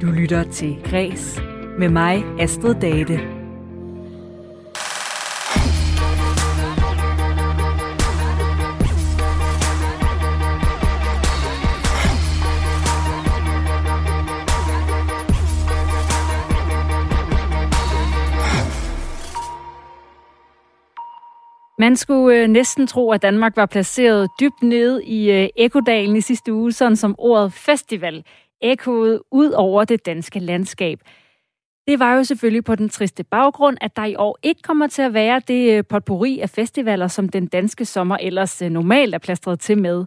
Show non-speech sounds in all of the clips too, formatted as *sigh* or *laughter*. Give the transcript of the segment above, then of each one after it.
Du lytter til Græs med mig, Astrid Date. Man skulle øh, næsten tro, at Danmark var placeret dybt nede i øh, Ekodalen i sidste uge, sådan som ordet festival ekkoede ud over det danske landskab. Det var jo selvfølgelig på den triste baggrund, at der i år ikke kommer til at være det øh, potpourri af festivaler, som den danske sommer ellers øh, normalt er plastret til med.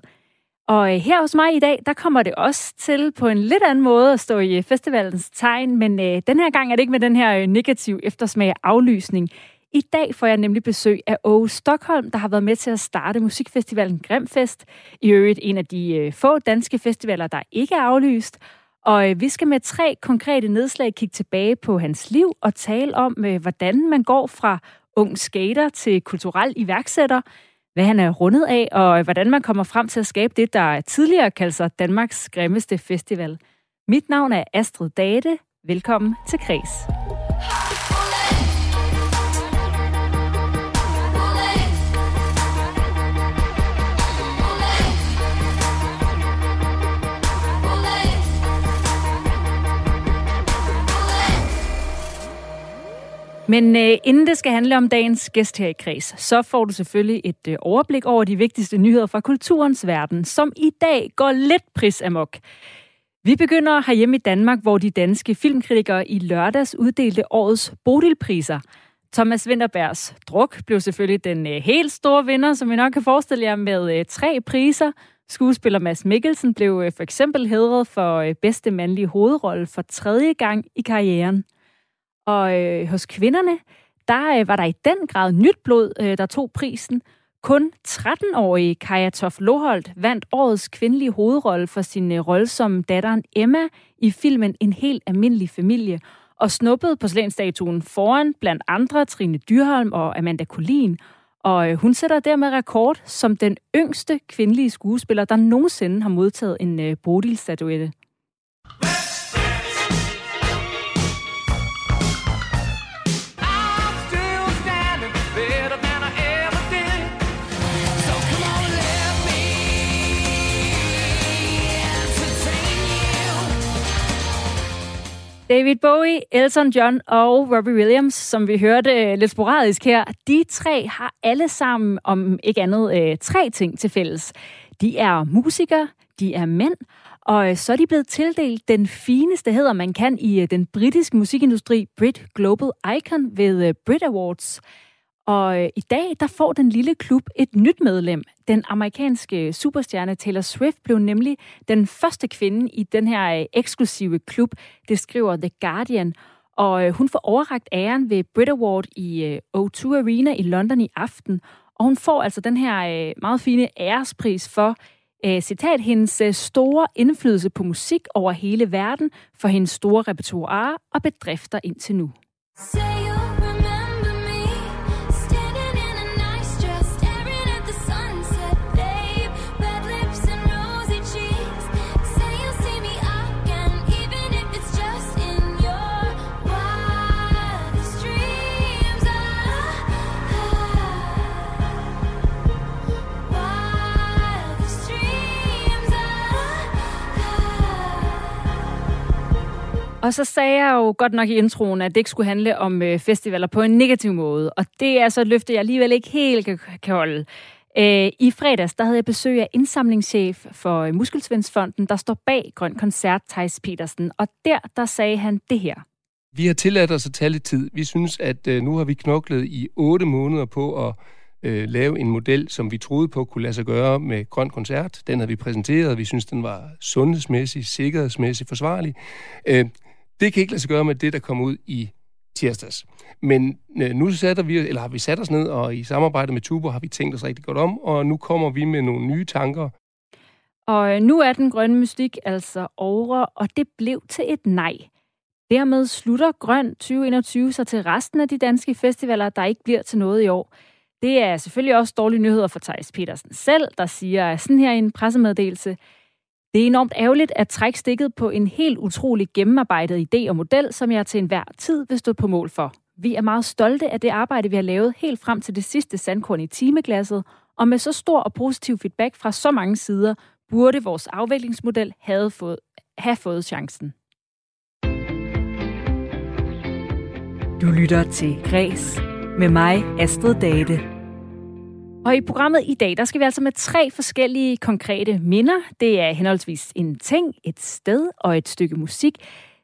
Og øh, her hos mig i dag, der kommer det også til på en lidt anden måde at stå i festivalens tegn, men øh, den her gang er det ikke med den her negativ eftersmag af aflysning. I dag får jeg nemlig besøg af Åge Stockholm, der har været med til at starte musikfestivalen Grimfest. I øvrigt en af de øh, få danske festivaler, der ikke er aflyst. Og øh, vi skal med tre konkrete nedslag kigge tilbage på hans liv og tale om, øh, hvordan man går fra ung skater til kulturel iværksætter, hvad han er rundet af, og hvordan man kommer frem til at skabe det, der tidligere kaldte sig Danmarks grimmeste festival. Mit navn er Astrid Date. Velkommen til Kreds. Men øh, inden det skal handle om dagens gæst her i Kreds, så får du selvfølgelig et øh, overblik over de vigtigste nyheder fra kulturens verden, som i dag går lidt pris amok. Vi begynder herhjemme i Danmark, hvor de danske filmkritikere i lørdags uddelte årets Bodilpriser. Thomas Winterbergs Druk blev selvfølgelig den øh, helt store vinder, som I nok kan forestille jer, med øh, tre priser. Skuespiller Mads Mikkelsen blev øh, for eksempel hedret for øh, bedste mandlige hovedrolle for tredje gang i karrieren. Og øh, hos kvinderne, der øh, var der i den grad nyt blod, øh, der tog prisen. Kun 13-årige Kaja Toff Loholt vandt årets kvindelige hovedrolle for sin øh, rolle som datteren Emma i filmen En helt almindelig familie, og snuppede på foran blandt andre Trine Dyrholm og Amanda Collin. Og øh, hun sætter dermed rekord som den yngste kvindelige skuespiller, der nogensinde har modtaget en øh, Bodil-statuette. David Bowie, Elton John og Robbie Williams, som vi hørte øh, lidt sporadisk her, de tre har alle sammen om ikke andet øh, tre ting til fælles. De er musikere, de er mænd, og øh, så er de blevet tildelt den fineste hedder, man kan i den britiske musikindustri, Brit Global Icon ved Brit Awards. Og øh, i dag, der får den lille klub et nyt medlem. Den amerikanske superstjerne Taylor Swift blev nemlig den første kvinde i den her øh, eksklusive klub, det skriver The Guardian. Og øh, hun får overragt æren ved Brit Award i øh, O2 Arena i London i aften. Og hun får altså den her øh, meget fine ærespris for, øh, citat, hendes store indflydelse på musik over hele verden, for hendes store repertoire og bedrifter indtil nu. Say Og så sagde jeg jo godt nok i introen, at det ikke skulle handle om øh, festivaler på en negativ måde. Og det er så et løfte, jeg alligevel ikke helt kan, kan holde. Øh, I fredags, der havde jeg besøg af indsamlingschef for øh, Muskelsvindsfonden, der står bag Grøn Koncert, Thijs Petersen. Og der, der sagde han det her. Vi har tilladt os at tage lidt tid. Vi synes, at øh, nu har vi knoklet i otte måneder på at øh, lave en model, som vi troede på kunne lade sig gøre med Grøn Koncert. Den har vi præsenteret, vi synes, den var sundhedsmæssigt, sikkerhedsmæssigt forsvarlig. Øh, det kan ikke lade sig gøre med det, der kom ud i tirsdags. Men øh, nu sætter vi, eller har vi sat os ned, og i samarbejde med Tubo har vi tænkt os rigtig godt om, og nu kommer vi med nogle nye tanker. Og øh, nu er den grønne mystik altså over, og det blev til et nej. Dermed slutter Grøn 2021 sig til resten af de danske festivaler, der ikke bliver til noget i år. Det er selvfølgelig også dårlige nyheder for Thijs Petersen selv, der siger sådan her i en pressemeddelelse, det er enormt ærgerligt at trække stikket på en helt utrolig gennemarbejdet idé og model, som jeg til enhver tid vil stå på mål for. Vi er meget stolte af det arbejde, vi har lavet helt frem til det sidste sandkorn i timeglasset, og med så stor og positiv feedback fra så mange sider, burde vores afviklingsmodel have fået, have fået chancen. Du lytter til Græs med mig, Astrid Date. Og i programmet i dag, der skal vi altså med tre forskellige konkrete minder. Det er henholdsvis en ting, et sted og et stykke musik.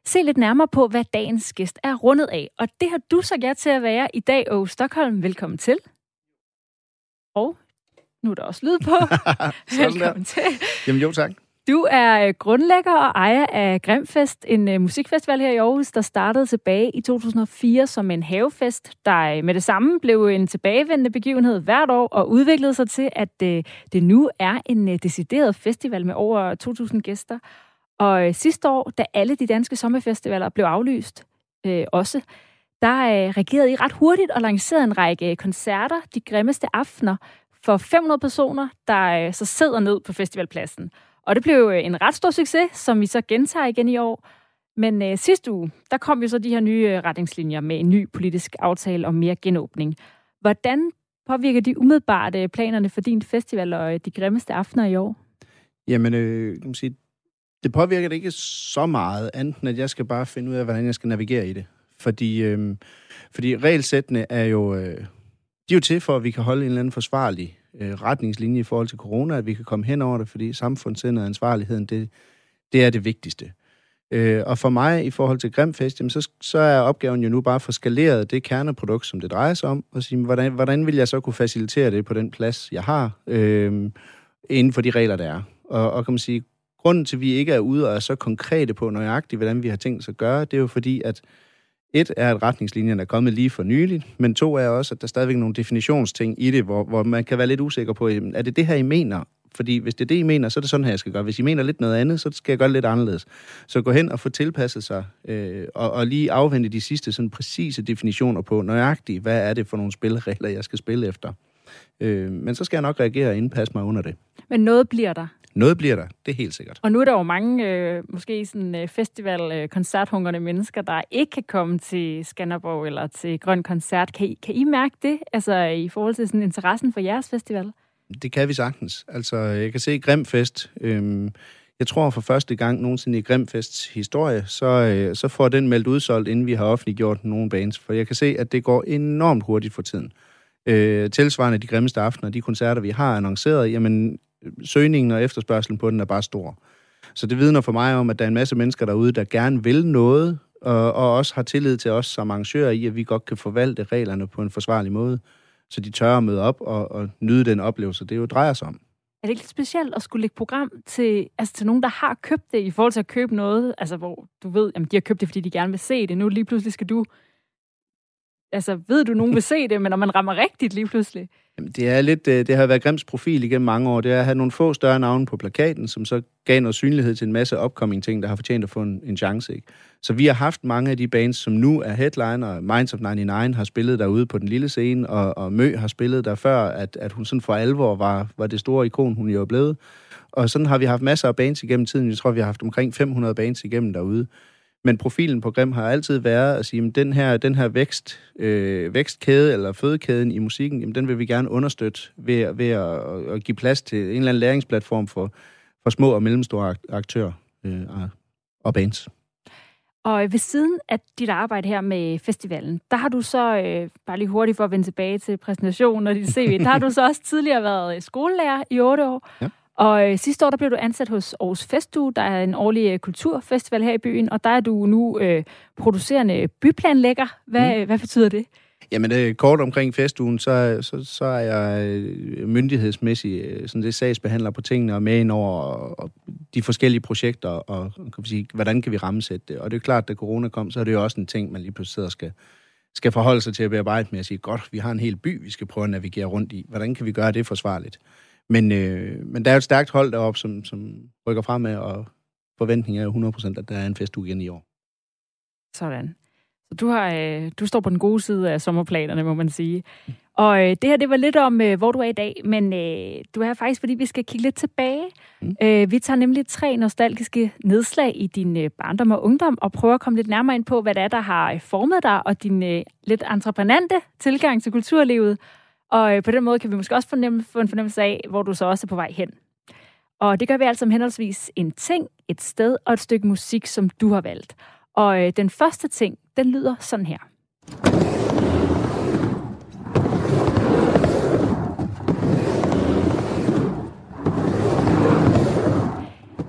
Se lidt nærmere på, hvad dagens gæst er rundet af. Og det har du så ja til at være i dag, og Stockholm. Velkommen til. Og nu er der også lyd på. *laughs* Velkommen til. Jamen jo, tak. Du er øh, grundlægger og ejer af Grimfest, en øh, musikfestival her i Aarhus, der startede tilbage i 2004 som en havefest, der øh, med det samme blev en tilbagevendende begivenhed hvert år og udviklede sig til, at det nu er en decideret festival med over 2.000 gæster. Og sidste år, da alle de danske sommerfestivaler blev aflyst, øh, også, der uh, reagerede I ret hurtigt og lancerede en række koncerter, de grimmeste aftener, for 500 personer, der så sidder ned på festivalpladsen. Og det blev øh, en ret stor succes, som vi så gentager igen i år. Men øh, sidste uge, der kom jo så de her nye øh, retningslinjer med en ny politisk aftale om mere genåbning. Hvordan påvirker de umiddelbart øh, planerne for din festival og øh, de grimmeste aftener i år? Jamen, øh, kan man sige, det påvirker det ikke så meget, enten at jeg skal bare finde ud af, hvordan jeg skal navigere i det. Fordi, øh, fordi regelsættene er jo, øh, de er jo til for, at vi kan holde en eller anden forsvarlig øh, retningslinje i forhold til corona, at vi kan komme hen over det, fordi samfundssindet og ansvarligheden, det, det er det vigtigste. Øh, og for mig, i forhold til Grimfest, jamen, så, så er opgaven jo nu bare for skaleret det kerneprodukt, som det drejer sig om, og sige, hvordan, hvordan vil jeg så kunne facilitere det på den plads, jeg har, øh, inden for de regler, der er. Og, og kan man sige, grunden til, at vi ikke er ude og er så konkrete på nøjagtigt, hvordan vi har tænkt os at gøre, det er jo fordi, at et er, at retningslinjerne er kommet lige for nyligt, men to er også, at der er stadigvæk nogle definitionsting i det, hvor, hvor man kan være lidt usikker på, er det det her, I mener? Fordi hvis det er det, I mener, så er det sådan her, jeg skal gøre. Hvis I mener lidt noget andet, så skal jeg gøre det lidt anderledes. Så gå hen og få tilpasset sig, øh, og, og lige afvente de sidste sådan præcise definitioner på nøjagtigt, hvad er det for nogle spilleregler, jeg skal spille efter. Øh, men så skal jeg nok reagere og indpasse mig under det. Men noget bliver der. Noget bliver der, det er helt sikkert. Og nu er der jo mange, øh, måske sådan øh, festival øh, mennesker, der ikke kan komme til Skanderborg eller til Grøn Koncert. Kan I, kan I mærke det, altså i forhold til sådan interessen for jeres festival? Det kan vi sagtens. Altså, jeg kan se Grimfest. Øh, jeg tror for første gang nogensinde i Grimfests historie, så, øh, så får den meldt udsolgt, inden vi har offentliggjort nogle bands. For jeg kan se, at det går enormt hurtigt for tiden. Øh, tilsvarende de grimmeste aftener, de koncerter, vi har annonceret, jamen søgningen og efterspørgselen på den er bare stor. Så det vidner for mig om, at der er en masse mennesker derude, der gerne vil noget, og, og også har tillid til os som arrangører i, at vi godt kan forvalte reglerne på en forsvarlig måde, så de tør at møde op og, og nyde den oplevelse, det jo drejer sig om. Er det ikke lidt specielt at skulle lægge program til, altså til nogen, der har købt det, i forhold til at købe noget, altså hvor du ved, at de har købt det, fordi de gerne vil se det. Nu lige pludselig skal du altså, ved du, nogen vil se det, men når man rammer rigtigt lige pludselig? Jamen, det er lidt, øh, det har været Grims profil igennem mange år. Det er at have nogle få større navne på plakaten, som så gav noget synlighed til en masse upcoming ting, der har fortjent at få en, en chance. Ikke? Så vi har haft mange af de bands, som nu er headliner. Minds of 99 har spillet derude på den lille scene, og, og Mø har spillet der før, at, at hun sådan for alvor var, var det store ikon, hun jo er blevet. Og sådan har vi haft masser af bands igennem tiden. Jeg tror, vi har haft omkring 500 bands igennem derude. Men profilen på Grim har altid været at sige, at den her, den her vækst, øh, vækstkæde eller fødekæden i musikken, jamen, den vil vi gerne understøtte ved, ved at, at give plads til en eller anden læringsplatform for, for små og mellemstore aktører øh, og bands. Og ved siden af dit arbejde her med festivalen, der har du så, øh, bare lige hurtigt for at vende tilbage til præsentationen og dit CV, der har du så også tidligere været skolelærer i otte år. Ja. Og øh, sidste år, der blev du ansat hos Aarhus Festuge, der er en årlig øh, kulturfestival her i byen, og der er du nu øh, producerende byplanlægger. Hvad, mm. hvad betyder det? Jamen, øh, kort omkring festugen, så, så, så er jeg øh, myndighedsmæssig sådan det sagsbehandler på tingene og med ind over og, og de forskellige projekter, og kan vi sige, hvordan kan vi rammesætte det. Og det er klart, at da corona kom, så er det jo også en ting, man lige pludselig sidder skal, skal forholde sig til at bearbejde med at sige, godt, vi har en hel by, vi skal prøve at navigere rundt i. Hvordan kan vi gøre det forsvarligt? Men, øh, men der er et stærkt hold deroppe, som, som rykker frem med, og forventningen er 100%, at der er en festuge igen i år. Sådan. Så du, har, øh, du står på den gode side af sommerplanerne, må man sige. Og øh, det her, det var lidt om, øh, hvor du er i dag, men øh, du er her faktisk, fordi vi skal kigge lidt tilbage. Mm. Øh, vi tager nemlig tre nostalgiske nedslag i din øh, barndom og ungdom, og prøver at komme lidt nærmere ind på, hvad det er, der har øh, formet dig, og din øh, lidt entreprenante tilgang til kulturlivet. Og øh, på den måde kan vi måske også fornemme, få en fornemmelse af, hvor du så også er på vej hen. Og det gør vi altså om henholdsvis en ting, et sted og et stykke musik, som du har valgt. Og øh, den første ting, den lyder sådan her.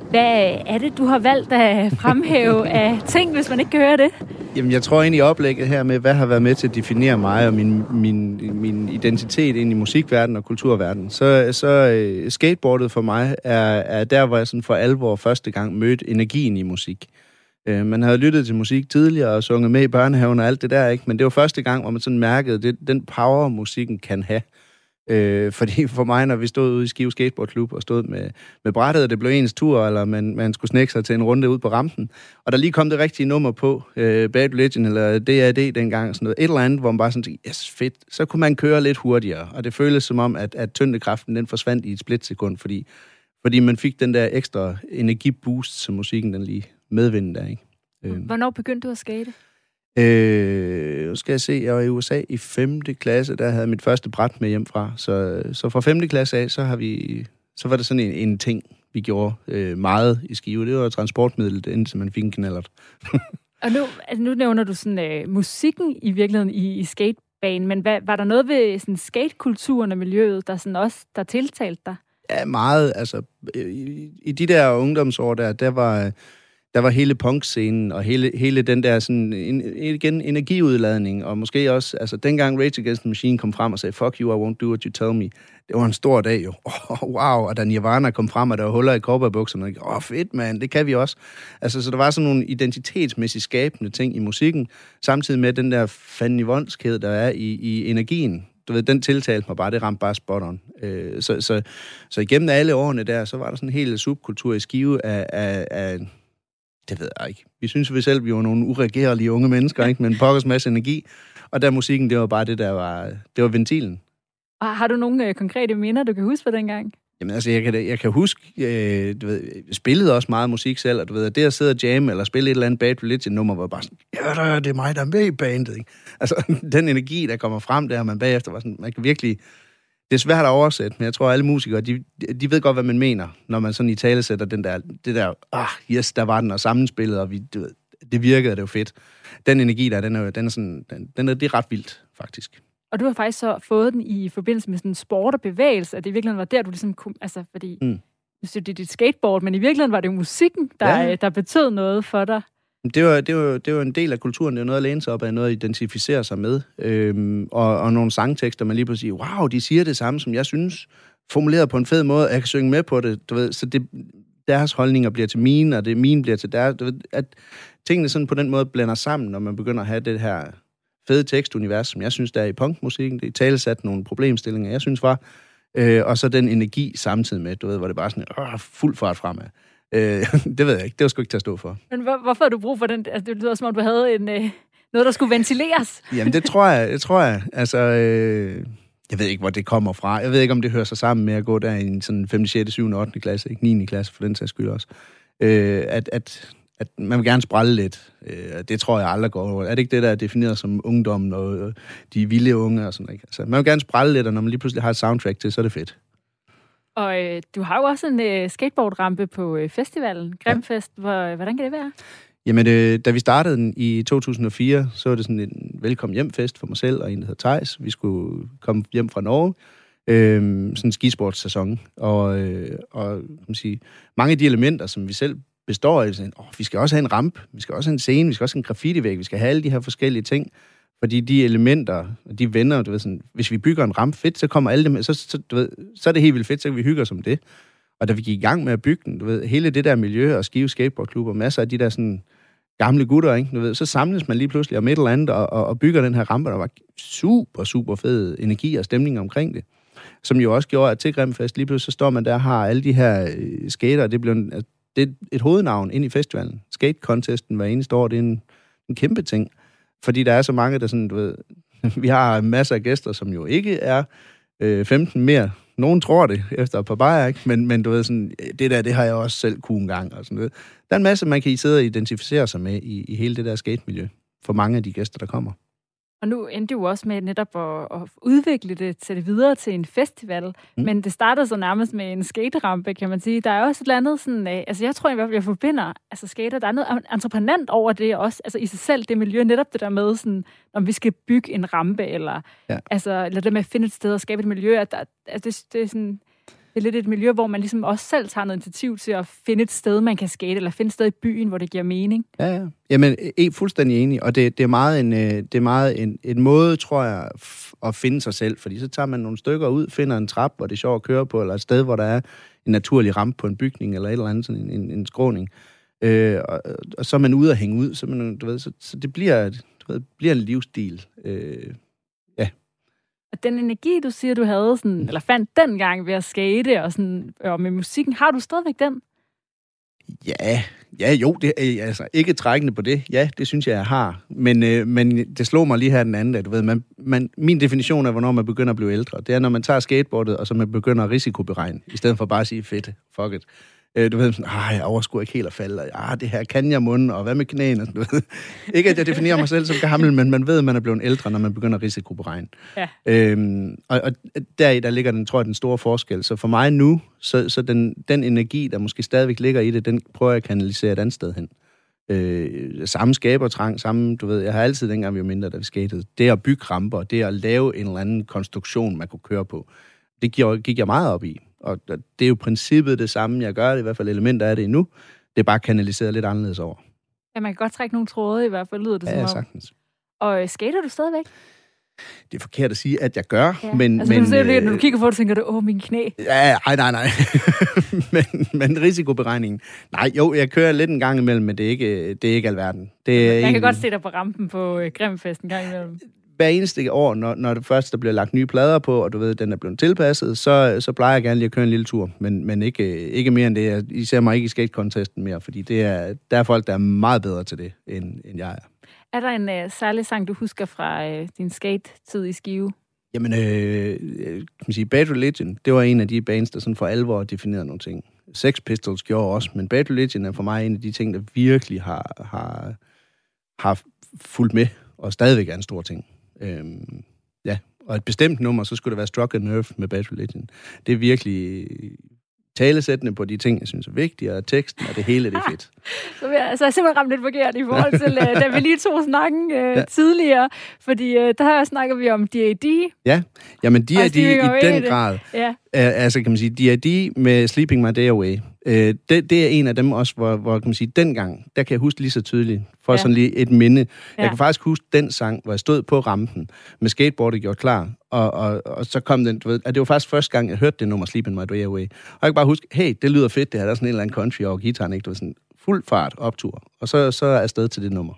Hvad er det, du har valgt at fremhæve af ting, hvis man ikke kan høre det? Jamen, jeg tror egentlig oplægget her med, hvad har været med til at definere mig og min, min, min identitet ind i musikverdenen og kulturverdenen, så, så øh, skateboardet for mig er, er der, hvor jeg sådan for alvor første gang mødte energien i musik. Uh, man havde lyttet til musik tidligere og sunget med i børnehaven og alt det der, ikke? men det var første gang, hvor man sådan mærkede det, den power, musikken kan have. Øh, *laughs* fordi for mig, når vi stod ude i Skive Skateboardklub og stod med, med brættet, og det blev ens tur, eller man, man skulle snække sig til en runde ud på rampen, og der lige kom det rigtige nummer på, øh, Bad Religion eller DAD dengang, sådan noget, et eller andet, hvor man bare sådan tænkte, yes, fedt, så kunne man køre lidt hurtigere, og det føltes som om, at, at tyndekraften den forsvandt i et splitsekund, fordi, fordi man fik den der ekstra energiboost, som musikken den lige medvindte der, ikke? Øh. Hvornår begyndte du at skate? Øh, nu skal jeg se, jeg var i USA i 5. klasse, der havde jeg mit første bræt med hjem fra. Så, så fra 5. klasse af, så, har vi, så var det sådan en, en ting, vi gjorde øh, meget i Skive. Det var transportmidlet, indtil man fik en knallert. *laughs* og nu, altså nu nævner du sådan øh, musikken i virkeligheden i, i skatebanen, men hvad, var der noget ved sådan skatekulturen og miljøet, der sådan også der tiltalte dig? Ja, meget. Altså, i, i de der ungdomsår der, der var der var hele punkscenen og hele, hele den der sådan, en, igen, energiudladning, og måske også, altså dengang Rage Against the Machine kom frem og sagde, fuck you, I won't do what you tell me, det var en stor dag jo. *laughs* Oh, wow, og da Nirvana kom frem, og der var huller i korperbukserne, åh oh, fedt mand, det kan vi også. Altså, så der var sådan nogle identitetsmæssigt skabende ting i musikken, samtidig med den der fandenivoldskhed, der er i, i energien, du ved, den tiltalte mig bare, det ramte bare spot on. Øh, så, så, så igennem alle årene der, så var der sådan en hel subkultur i skive af, af, af det ved jeg ikke. Vi synes vi selv, vi var nogle uregerlige unge mennesker, ikke? med en pokkers masse energi. Og der musikken, det var bare det, der var, det var ventilen. Og har du nogle øh, konkrete minder, du kan huske fra dengang? Jamen altså, jeg kan, jeg kan huske, øh, du ved, jeg spillede også meget musik selv, og du ved, det at sidde og jamme, eller spille et eller andet Bad Religion-nummer, var bare sådan, ja, det er mig, der er med i bandet, ikke? Altså, *laughs* den energi, der kommer frem der, man bagefter var sådan, man kan virkelig det er svært at oversætte, men jeg tror, at alle musikere, de, de ved godt, hvad man mener, når man sådan i tale sætter den der, det der, ah, yes, der var den, og sammenspillet, og vi, det, det virkede, det var fedt. Den energi der, den er, den er sådan, den, den er, det er ret vildt, faktisk. Og du har faktisk så fået den i forbindelse med sådan sport og bevægelse, at det i virkeligheden var der, du ligesom kunne, altså fordi, mm. det er dit skateboard, men i virkeligheden var det jo musikken, der, ja. der betød noget for dig. Det var, det, var, det var en del af kulturen, det var noget at læne sig op af, noget at identificere sig med. Øhm, og, og nogle sangtekster, man lige pludselig siger, wow, de siger det samme, som jeg synes, formuleret på en fed måde, at jeg kan synge med på det. Du ved, så det, deres holdninger bliver til mine, og det mine bliver til deres. Du ved, at tingene sådan på den måde blander sammen, når man begynder at have det her fede tekstunivers, som jeg synes, der er i punkmusikken. Det er talesat nogle problemstillinger, jeg synes var. Øh, og så den energi samtidig med, du ved, hvor det bare sådan, øh, fuld fart fremad. Øh, *laughs* det ved jeg ikke. Det var sgu ikke til at stå for. Men hvor, hvorfor har du brug for den? Altså, det lyder som om, du havde en, øh, noget, der skulle ventileres. *laughs* Jamen, det tror jeg. Det tror jeg. Altså, øh, jeg ved ikke, hvor det kommer fra. Jeg ved ikke, om det hører sig sammen med at gå der i en sådan 5., 6., 7., 8. klasse, ikke 9. klasse for den sags skyld også. Øh, at, at, at man vil gerne sprælle lidt. Øh, det tror jeg aldrig går over. Er det ikke det, der er defineret som ungdommen og de vilde unge og sådan, ikke? Altså, man vil gerne sprælle lidt, og når man lige pludselig har et soundtrack til, så er det fedt. Og øh, du har jo også en øh, skateboardrampe på øh, festivalen, Grimfest. Hvor, hvordan kan det være? Jamen, øh, da vi startede den i 2004, så var det sådan en velkommen hjemfest for mig selv og en, der hedder Thijs. Vi skulle komme hjem fra Norge. Øh, sådan en skisportssæson. Og, øh, og kan man sige, mange af de elementer, som vi selv består af, sådan, åh, vi skal også have en ramp, vi skal også have en scene, vi skal også have en graffiti-væg, vi skal have alle de her forskellige ting. Fordi de elementer, de venner, du ved, sådan, hvis vi bygger en ramp fedt, så kommer alle dem, så, så, du ved, så er det helt vildt fedt, så kan vi hygge os om det. Og da vi gik i gang med at bygge den, du ved, hele det der miljø og Skive Skateboardklub og masser af de der sådan gamle gutter, ikke? Du ved, så samles man lige pludselig om et eller andet og, og, og bygger den her rampe, der var super, super fed energi og stemning omkring det. Som jo også gjorde, at til Grimfest lige pludselig så står man der og har alle de her øh, skater, det blev en, altså, det er et hovednavn ind i festivalen. Skate-contesten hver eneste år, det er en, en kæmpe ting fordi der er så mange, der sådan, du ved, *laughs* vi har masser af gæster, som jo ikke er øh, 15 mere. Nogen tror det *laughs* efter et par bajer, ikke? Men, men du ved, sådan, øh, det der, det har jeg også selv kunne en gang. Og sådan noget. Der er en masse, man kan sidde og identificere sig med i, i hele det der skatemiljø for mange af de gæster, der kommer. Og nu endte du også med netop at, at udvikle det til det videre til en festival. Mm. Men det startede så nærmest med en skaterampe, kan man sige. Der er også et eller andet sådan... Øh, altså, jeg tror i hvert fald, jeg forbinder altså, skater. Der er noget entreprenant over det også. Altså, i sig selv, det miljø. Netop det der med, sådan, om vi skal bygge en rampe, eller, ja. altså, eller det med at finde et sted og skabe et miljø. At der, altså, det, det er sådan det er lidt et miljø, hvor man ligesom også selv tager noget initiativ til at finde et sted, man kan skate, eller finde et sted i byen, hvor det giver mening. Ja, ja. Jamen, jeg er fuldstændig enig, og det, det er meget, en, øh, det er meget en, en måde, tror jeg, at finde sig selv, fordi så tager man nogle stykker ud, finder en trap, hvor det er sjovt at køre på, eller et sted, hvor der er en naturlig rampe på en bygning, eller et eller andet, sådan en, en, en skråning. Øh, og, og, så er man ude og hænge ud, så, man, du ved, så, så det bliver, du ved, bliver en livsstil. Øh, og den energi, du siger, du havde, sådan, eller fandt dengang ved at skate og, sådan, og med musikken, har du stadigvæk den? Ja, ja jo, det, er altså ikke trækkende på det. Ja, det synes jeg, jeg har. Men, øh, men det slår mig lige her den anden dag. Du ved, man, man, min definition af, hvornår man begynder at blive ældre, det er, når man tager skateboardet, og så man begynder at risikoberegne, i stedet for bare at sige, fedt, fuck it. Øh, du ved, sådan, ah, jeg overskuer ikke helt at falde, og ah, det her kan jeg munden, og hvad med knæene? Du ved. *laughs* Ikke at jeg definerer mig selv som gammel, men man ved, at man er blevet ældre, når man begynder at risikoberegne. Ja. Øhm, og, og deri, der ligger den, tror jeg, den store forskel. Så for mig nu, så, så den, den energi, der måske stadigvæk ligger i det, den prøver jeg at kanalisere et andet sted hen. Øh, samme skabertrang, samme, du ved, jeg har altid, dengang vi var mindre, da vi skatede, det at bygge ramper, det at lave en eller anden konstruktion, man kunne køre på, det gik jeg meget op i. Og det er jo princippet det samme, jeg gør det, i hvert fald elementer af det endnu. Det er bare kanaliseret lidt anderledes over. Ja, man kan godt trække nogle tråde i hvert fald, lyder det ja, som om. sagtens. Og øh, skater du stadigvæk? Det er forkert at sige, at jeg gør, ja. men... Altså, men, du ser, øh, når du kigger på det, tænker du, åh, min knæ. Ja, nej, nej, nej. *laughs* men, men risikoberegningen... Nej, jo, jeg kører lidt en gang imellem, men det er ikke, det er ikke alverden. Det er jeg egentlig... kan godt se dig på rampen på øh, Grimfest en gang imellem hver eneste år, når, når det først der bliver lagt nye plader på, og du ved, den er blevet tilpasset, så, så plejer jeg gerne lige at køre en lille tur, men, men ikke, ikke mere end det. Jeg, I ser mig ikke i skate-contesten mere, fordi det er, der er folk, der er meget bedre til det, end, end jeg er. Er der en uh, særlig sang, du husker fra uh, din skate-tid i Skive? Jamen, øh, kan man sige, Bad Religion, det var en af de bands, der sådan for alvor definerede nogle ting. Sex Pistols gjorde også, men Bad Religion er for mig en af de ting, der virkelig har, har, har fulgt med, og stadigvæk er en stor ting. Øhm, ja, og et bestemt nummer, så skulle det være Struck a Nerve med Bad Religion. Det er virkelig talesættende på de ting, jeg synes er vigtige, og teksten og det hele, det er fedt. *laughs* så jeg, altså, jeg er simpelthen ramt lidt forkert i forhold til, uh, da vi lige tog snakken uh, ja. tidligere, fordi uh, der snakker vi om D.A.D. Ja, jamen D.A.D. i den grad. Ja. Er, altså kan man sige, D.A.D. med Sleeping My Day Away. Uh, det, det er en af dem også, hvor, hvor kan man sige, dengang, der kan jeg huske lige så tydeligt, for ja. sådan lige et minde. Ja. Jeg kan faktisk huske den sang, hvor jeg stod på rampen med skateboardet gjort klar, og, og, og så kom den, du ved, at det var faktisk første gang, jeg hørte det nummer, Sleep in My Way Away. Og jeg kan bare huske, hey, det lyder fedt, det her, der er sådan en eller anden country over gitaren, ikke? Det var sådan fuld fart optur. Og så, så er jeg afsted til det nummer.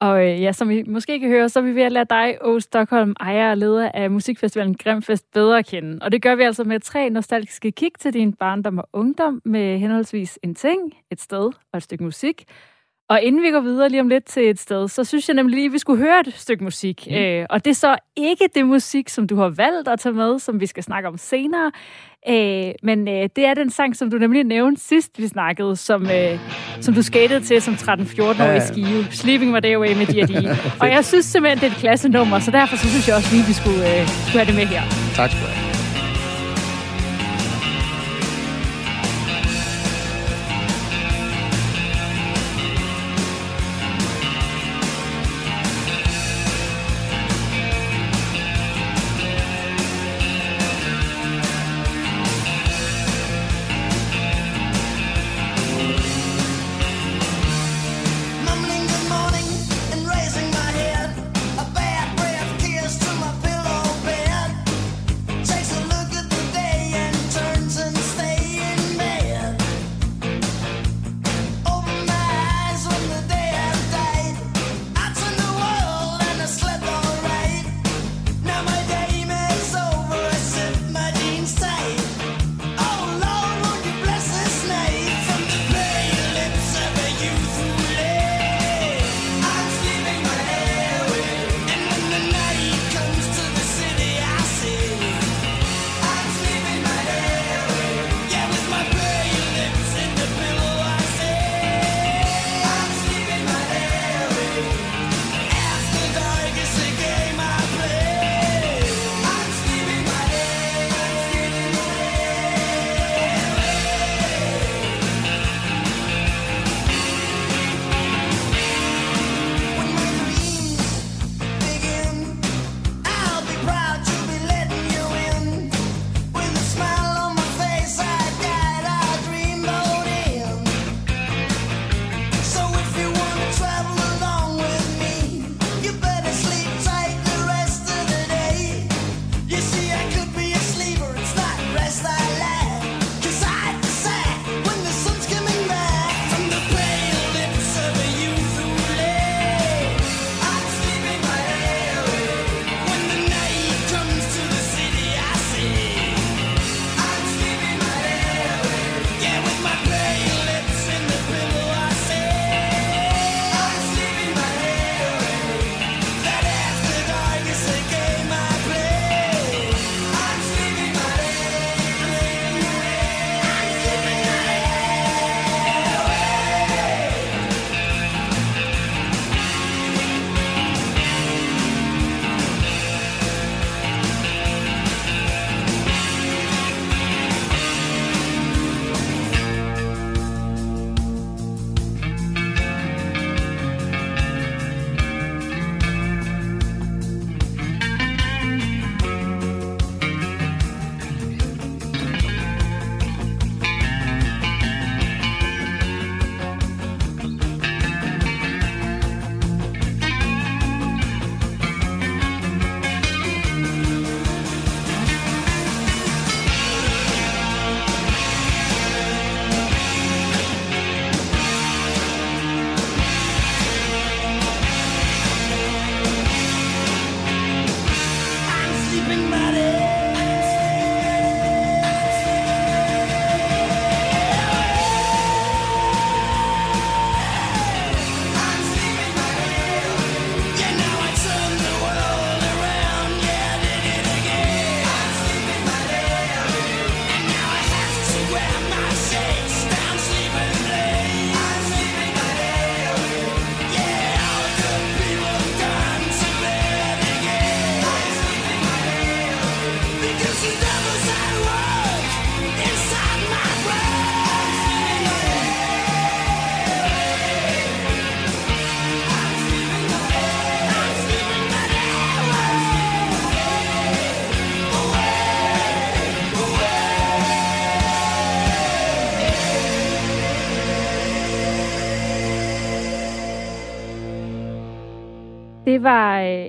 Og øh, ja, som I måske kan høre, så er vi ved at lade dig, O. Stockholm, ejer og leder af musikfestivalen Grimfest, bedre at kende. Og det gør vi altså med tre nostalgiske kig til din barndom og ungdom med henholdsvis en ting, et sted og et stykke musik. Og inden vi går videre lige om lidt til et sted, så synes jeg nemlig lige, at vi skulle høre et stykke musik. Mm. Øh, og det er så ikke det musik, som du har valgt at tage med, som vi skal snakke om senere. Øh, men øh, det er den sang, som du nemlig nævnte sidst, vi snakkede, som, øh, som du skatede til som 13-14 år i Skive. Sleeping My Day Away med D&D. *laughs* og jeg synes simpelthen, det er et klasse nummer, så derfor så synes jeg også lige, at vi skulle, øh, skulle have det med her. Tak skal du have.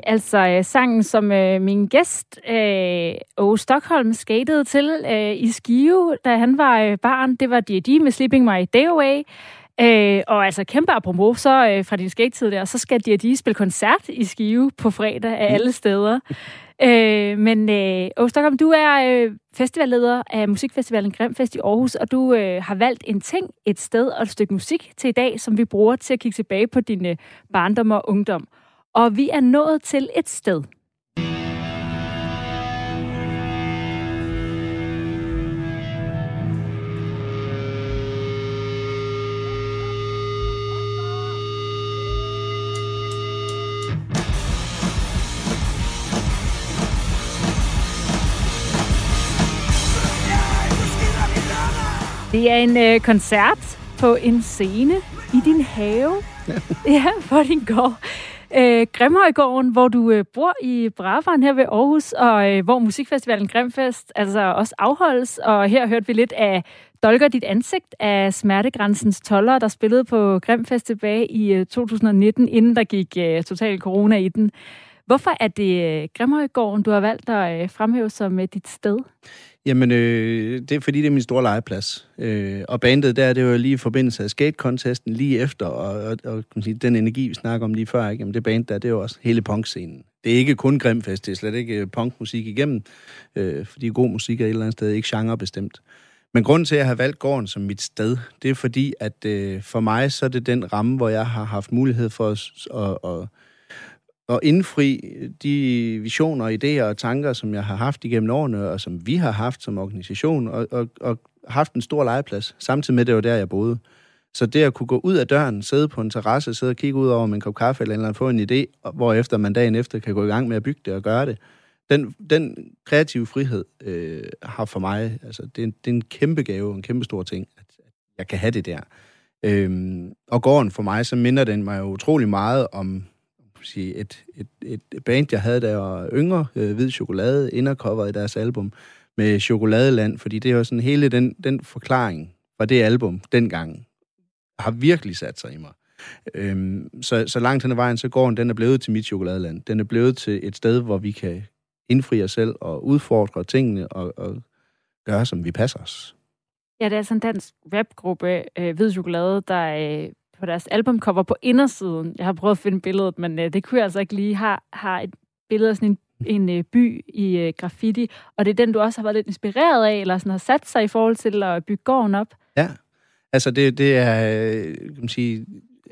Altså øh, sangen, som øh, min gæst, øh, Åge Stockholm, skatede til øh, i Skive, da han var øh, barn. Det var D&D med Sleeping My Day Away. Øh, og altså kæmpe apropos, så øh, fra din skate der, så skal D&D spille koncert i Skive på fredag af alle steder. Øh, men øh, Åge Stockholm, du er øh, festivalleder af musikfestivalen Grimfest i Aarhus, og du øh, har valgt en ting, et sted og et stykke musik til i dag, som vi bruger til at kigge tilbage på din øh, barndom og ungdom. Og vi er nået til et sted. Det er en øh, koncert på en scene i din have. ja, på din gård øh, Grimhøjgården, hvor du øh, bor i Brabant her ved Aarhus, og øh, hvor musikfestivalen Grimfest altså også afholdes. Og her hørte vi lidt af Dolker dit ansigt af Smertegrænsens toller, der spillede på Grimfest tilbage i øh, 2019, inden der gik øh, total corona i den. Hvorfor er det øh, Grimhøjgården, du har valgt at øh, fremhæve som øh, dit sted? Jamen, øh, det er fordi, det er min store legeplads. Øh, og bandet der, det var jo lige i forbindelse af skate-contesten lige efter, og, og, og kan sige, den energi, vi snakker om lige før, ikke? Jamen, det band der, det er jo også hele punkscenen. Det er ikke kun Grimfest, det er slet ikke punkmusik igennem, øh, fordi god musik er et eller andet sted ikke genrebestemt. Men grunden til, at jeg har valgt gården som mit sted, det er fordi, at øh, for mig, så er det den ramme, hvor jeg har haft mulighed for at, at, at at indfri de visioner, idéer og tanker, som jeg har haft igennem årene, og som vi har haft som organisation, og, og, og haft en stor legeplads, samtidig med, det var der, jeg boede. Så det at kunne gå ud af døren, sidde på en terrasse, sidde og kigge ud over med en kop kaffe eller, eller få en idé, hvor efter man dagen efter kan gå i gang med at bygge det og gøre det, den, den kreative frihed øh, har for mig, altså det er, en, det er en kæmpe gave, en kæmpe stor ting, at, at jeg kan have det der. Øhm, og gården for mig, så minder den mig utrolig meget om sige, et, et, et band, jeg havde, der var yngre, øh, Hvid Chokolade, indercover i deres album, med Chokoladeland, fordi det var sådan hele den, den forklaring fra det album dengang, har virkelig sat sig i mig. Øhm, så, så langt hen ad vejen, så går den, den er blevet til mit chokoladeland. Den er blevet til et sted, hvor vi kan indfri os selv og udfordre tingene og, og gøre, som vi passer os. Ja, det er sådan en dansk rapgruppe, øh, Hvid Chokolade, der øh, på deres albumcover på indersiden. Jeg har prøvet at finde billedet, men øh, det kunne jeg altså ikke lige. Har, har et billede af sådan en, en øh, by i øh, graffiti, og det er den, du også har været lidt inspireret af, eller sådan har sat sig i forhold til at bygge gården op. Ja, altså det, det er, øh, kan man sige,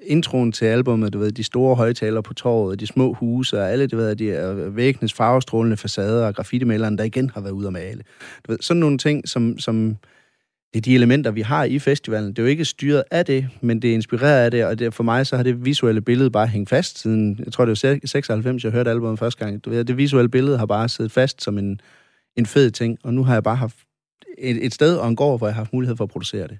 introen til albumet, du ved, de store højtaler på torvet, de små huse, og alle, du ved, de er væggenes farvestrålende facader, og graffitimaleren, der igen har været ude at male. Du ved, sådan nogle ting, som, som det er de elementer, vi har i festivalen. Det er jo ikke styret af det, men det er inspireret af det, og det, for mig så har det visuelle billede bare hængt fast siden, jeg tror det var 96, jeg hørte albumet første gang. Du ved, det visuelle billede har bare siddet fast som en, en fed ting, og nu har jeg bare haft et, et sted og en gård, hvor jeg har haft mulighed for at producere det.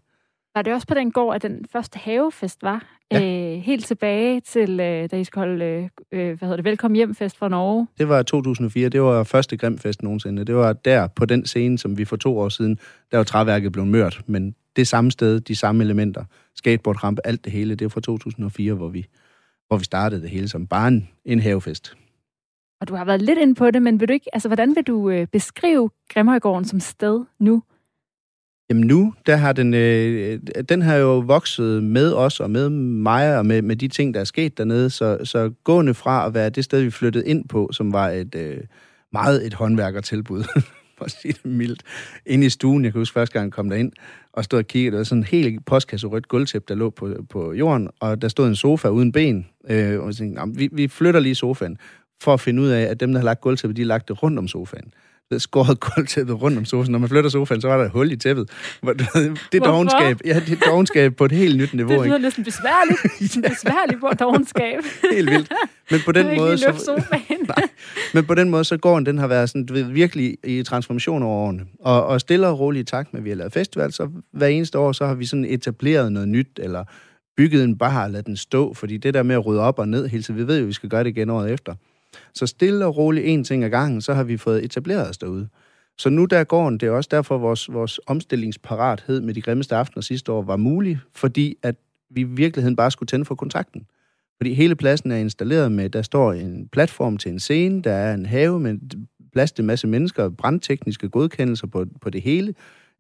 Var det også på den gård, at den første havefest var? Ja. Øh, helt tilbage til, øh, da I skulle holde, øh, øh hvad hedder det, Velkommen Hjem-fest fra Norge? Det var 2004. Det var første Grimfest nogensinde. Det var der, på den scene, som vi for to år siden, der var træværket blevet mørt. Men det samme sted, de samme elementer, skateboardrampe, alt det hele, det var fra 2004, hvor vi, hvor vi startede det hele som bare en, en havefest. Og du har været lidt inde på det, men vil du ikke, altså, hvordan vil du øh, beskrive Grimhøjgården som sted nu? Jamen nu, der har den, øh, den har jo vokset med os og med mig og med, med de ting, der er sket dernede. Så, så gående fra at være det sted, vi flyttede ind på, som var et øh, meget et håndværkertilbud, *laughs* for at sige det mildt, inde i stuen. Jeg kan huske første gang, jeg kom derind og stod og kiggede. Der var sådan en helt postkasse rødt gulvtæp, der lå på, på jorden, og der stod en sofa uden ben. Øh, og jeg tænkte, vi, vi flytter lige sofaen, for at finde ud af, at dem, der har lagt gulvtæppet, de har lagt det rundt om sofaen skåret gulvtæppet rundt om sofaen. Når man flytter sofaen, så var der et hul i tæppet. Det er dogenskab. Ja, det er dogenskab på et helt nyt niveau. Det lyder næsten besværligt. *laughs* ja. Besværligt på dogenskab. *laughs* helt vildt. Men på den måde... Så, *laughs* nej, men på den måde, så går den har været sådan, du ved, virkelig i transformation over årene. Og, og stille og roligt i takt med, at vi har lavet festival, så hver eneste år, så har vi sådan etableret noget nyt, eller bygget en bar og ladet den stå, fordi det der med at rydde op og ned hele tiden, vi ved jo, at vi skal gøre det igen året efter. Så stille og roligt en ting ad gangen, så har vi fået etableret os derude. Så nu der går det er også derfor, vores, vores omstillingsparathed med de grimmeste aftener sidste år var mulig, fordi at vi i virkeligheden bare skulle tænde for kontakten. Fordi hele pladsen er installeret med, der står en platform til en scene, der er en have med plads til en masse mennesker, brandtekniske godkendelser på, på det hele.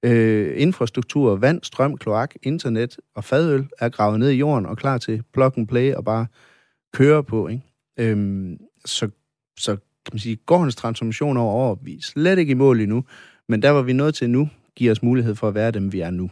Øh, infrastruktur, vand, strøm, kloak, internet og fadøl er gravet ned i jorden og klar til plug and play og bare køre på. Ikke? Øhm, så, så kan man sige, gårdens transformation over år, vi er slet ikke i mål endnu, men der var vi nået til nu, giver os mulighed for at være dem, vi er nu.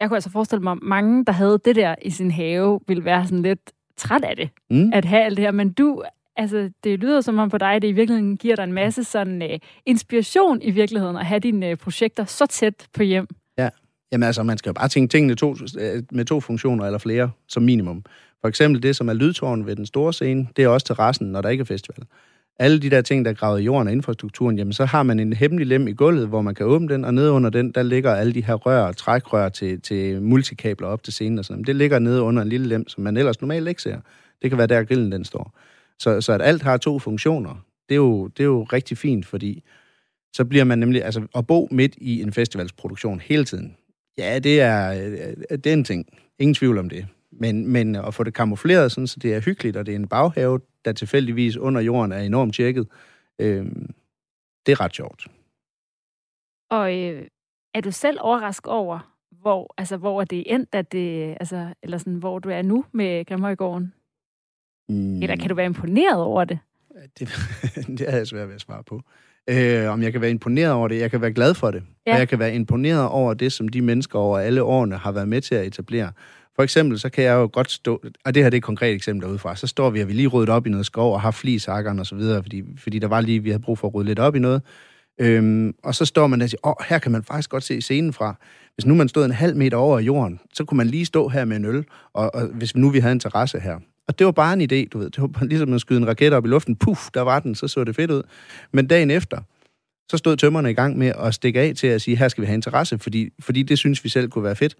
Jeg kunne altså forestille mig, at mange, der havde det der i sin have, ville være sådan lidt træt af det, mm. at have alt det her. Men du, altså, det lyder som om på dig, det i virkeligheden giver dig en masse sådan uh, inspiration i virkeligheden at have dine uh, projekter så tæt på hjem. Ja, jamen altså, man skal jo bare tænke tingene to, øh, med to funktioner eller flere som minimum. For eksempel det, som er lydtårn ved den store scene, det er også terrassen, når der ikke er festival alle de der ting, der er gravet i jorden og infrastrukturen, jamen så har man en hemmelig lem i gulvet, hvor man kan åbne den, og nede under den, der ligger alle de her rør, og trækrør til, til multikabler op til scenen og sådan Det ligger nede under en lille lem, som man ellers normalt ikke ser. Det kan være der, grillen den står. Så, så at alt har to funktioner, det er, jo, det er jo rigtig fint, fordi så bliver man nemlig, altså at bo midt i en festivalsproduktion hele tiden, ja, det er, øh, det er en ting. Ingen tvivl om det. Men, men at få det kamufleret, sådan, så det er hyggeligt, og det er en baghave, der tilfældigvis under jorden er enormt tjekket, øh, det er ret sjovt. Og øh, er du selv overrasket over, hvor, altså, hvor er det endt, at det, altså, eller sådan, hvor du er nu med Grimhøjgården? Mm. Eller kan du være imponeret over det? Det, *laughs* det er jeg svært ved at svare på. Øh, om jeg kan være imponeret over det. Jeg kan være glad for det. Ja. Og jeg kan være imponeret over det, som de mennesker over alle årene har været med til at etablere. For eksempel, så kan jeg jo godt stå, og det her det er et konkret eksempel derudefra, så står vi, og vi lige ryddet op i noget skov og har flisakkerne og så videre, fordi, fordi der var lige, vi havde brug for at rydde lidt op i noget. Øhm, og så står man der og siger, åh, her kan man faktisk godt se scenen fra. Hvis nu man stod en halv meter over jorden, så kunne man lige stå her med en øl, og, og hvis nu vi havde en terrasse her. Og det var bare en idé, du ved. Det var ligesom at skyde en raket op i luften. Puff, der var den, så så det fedt ud. Men dagen efter, så stod tømmerne i gang med at stikke af til at sige, her skal vi have en terrasse, fordi, fordi det synes vi selv kunne være fedt.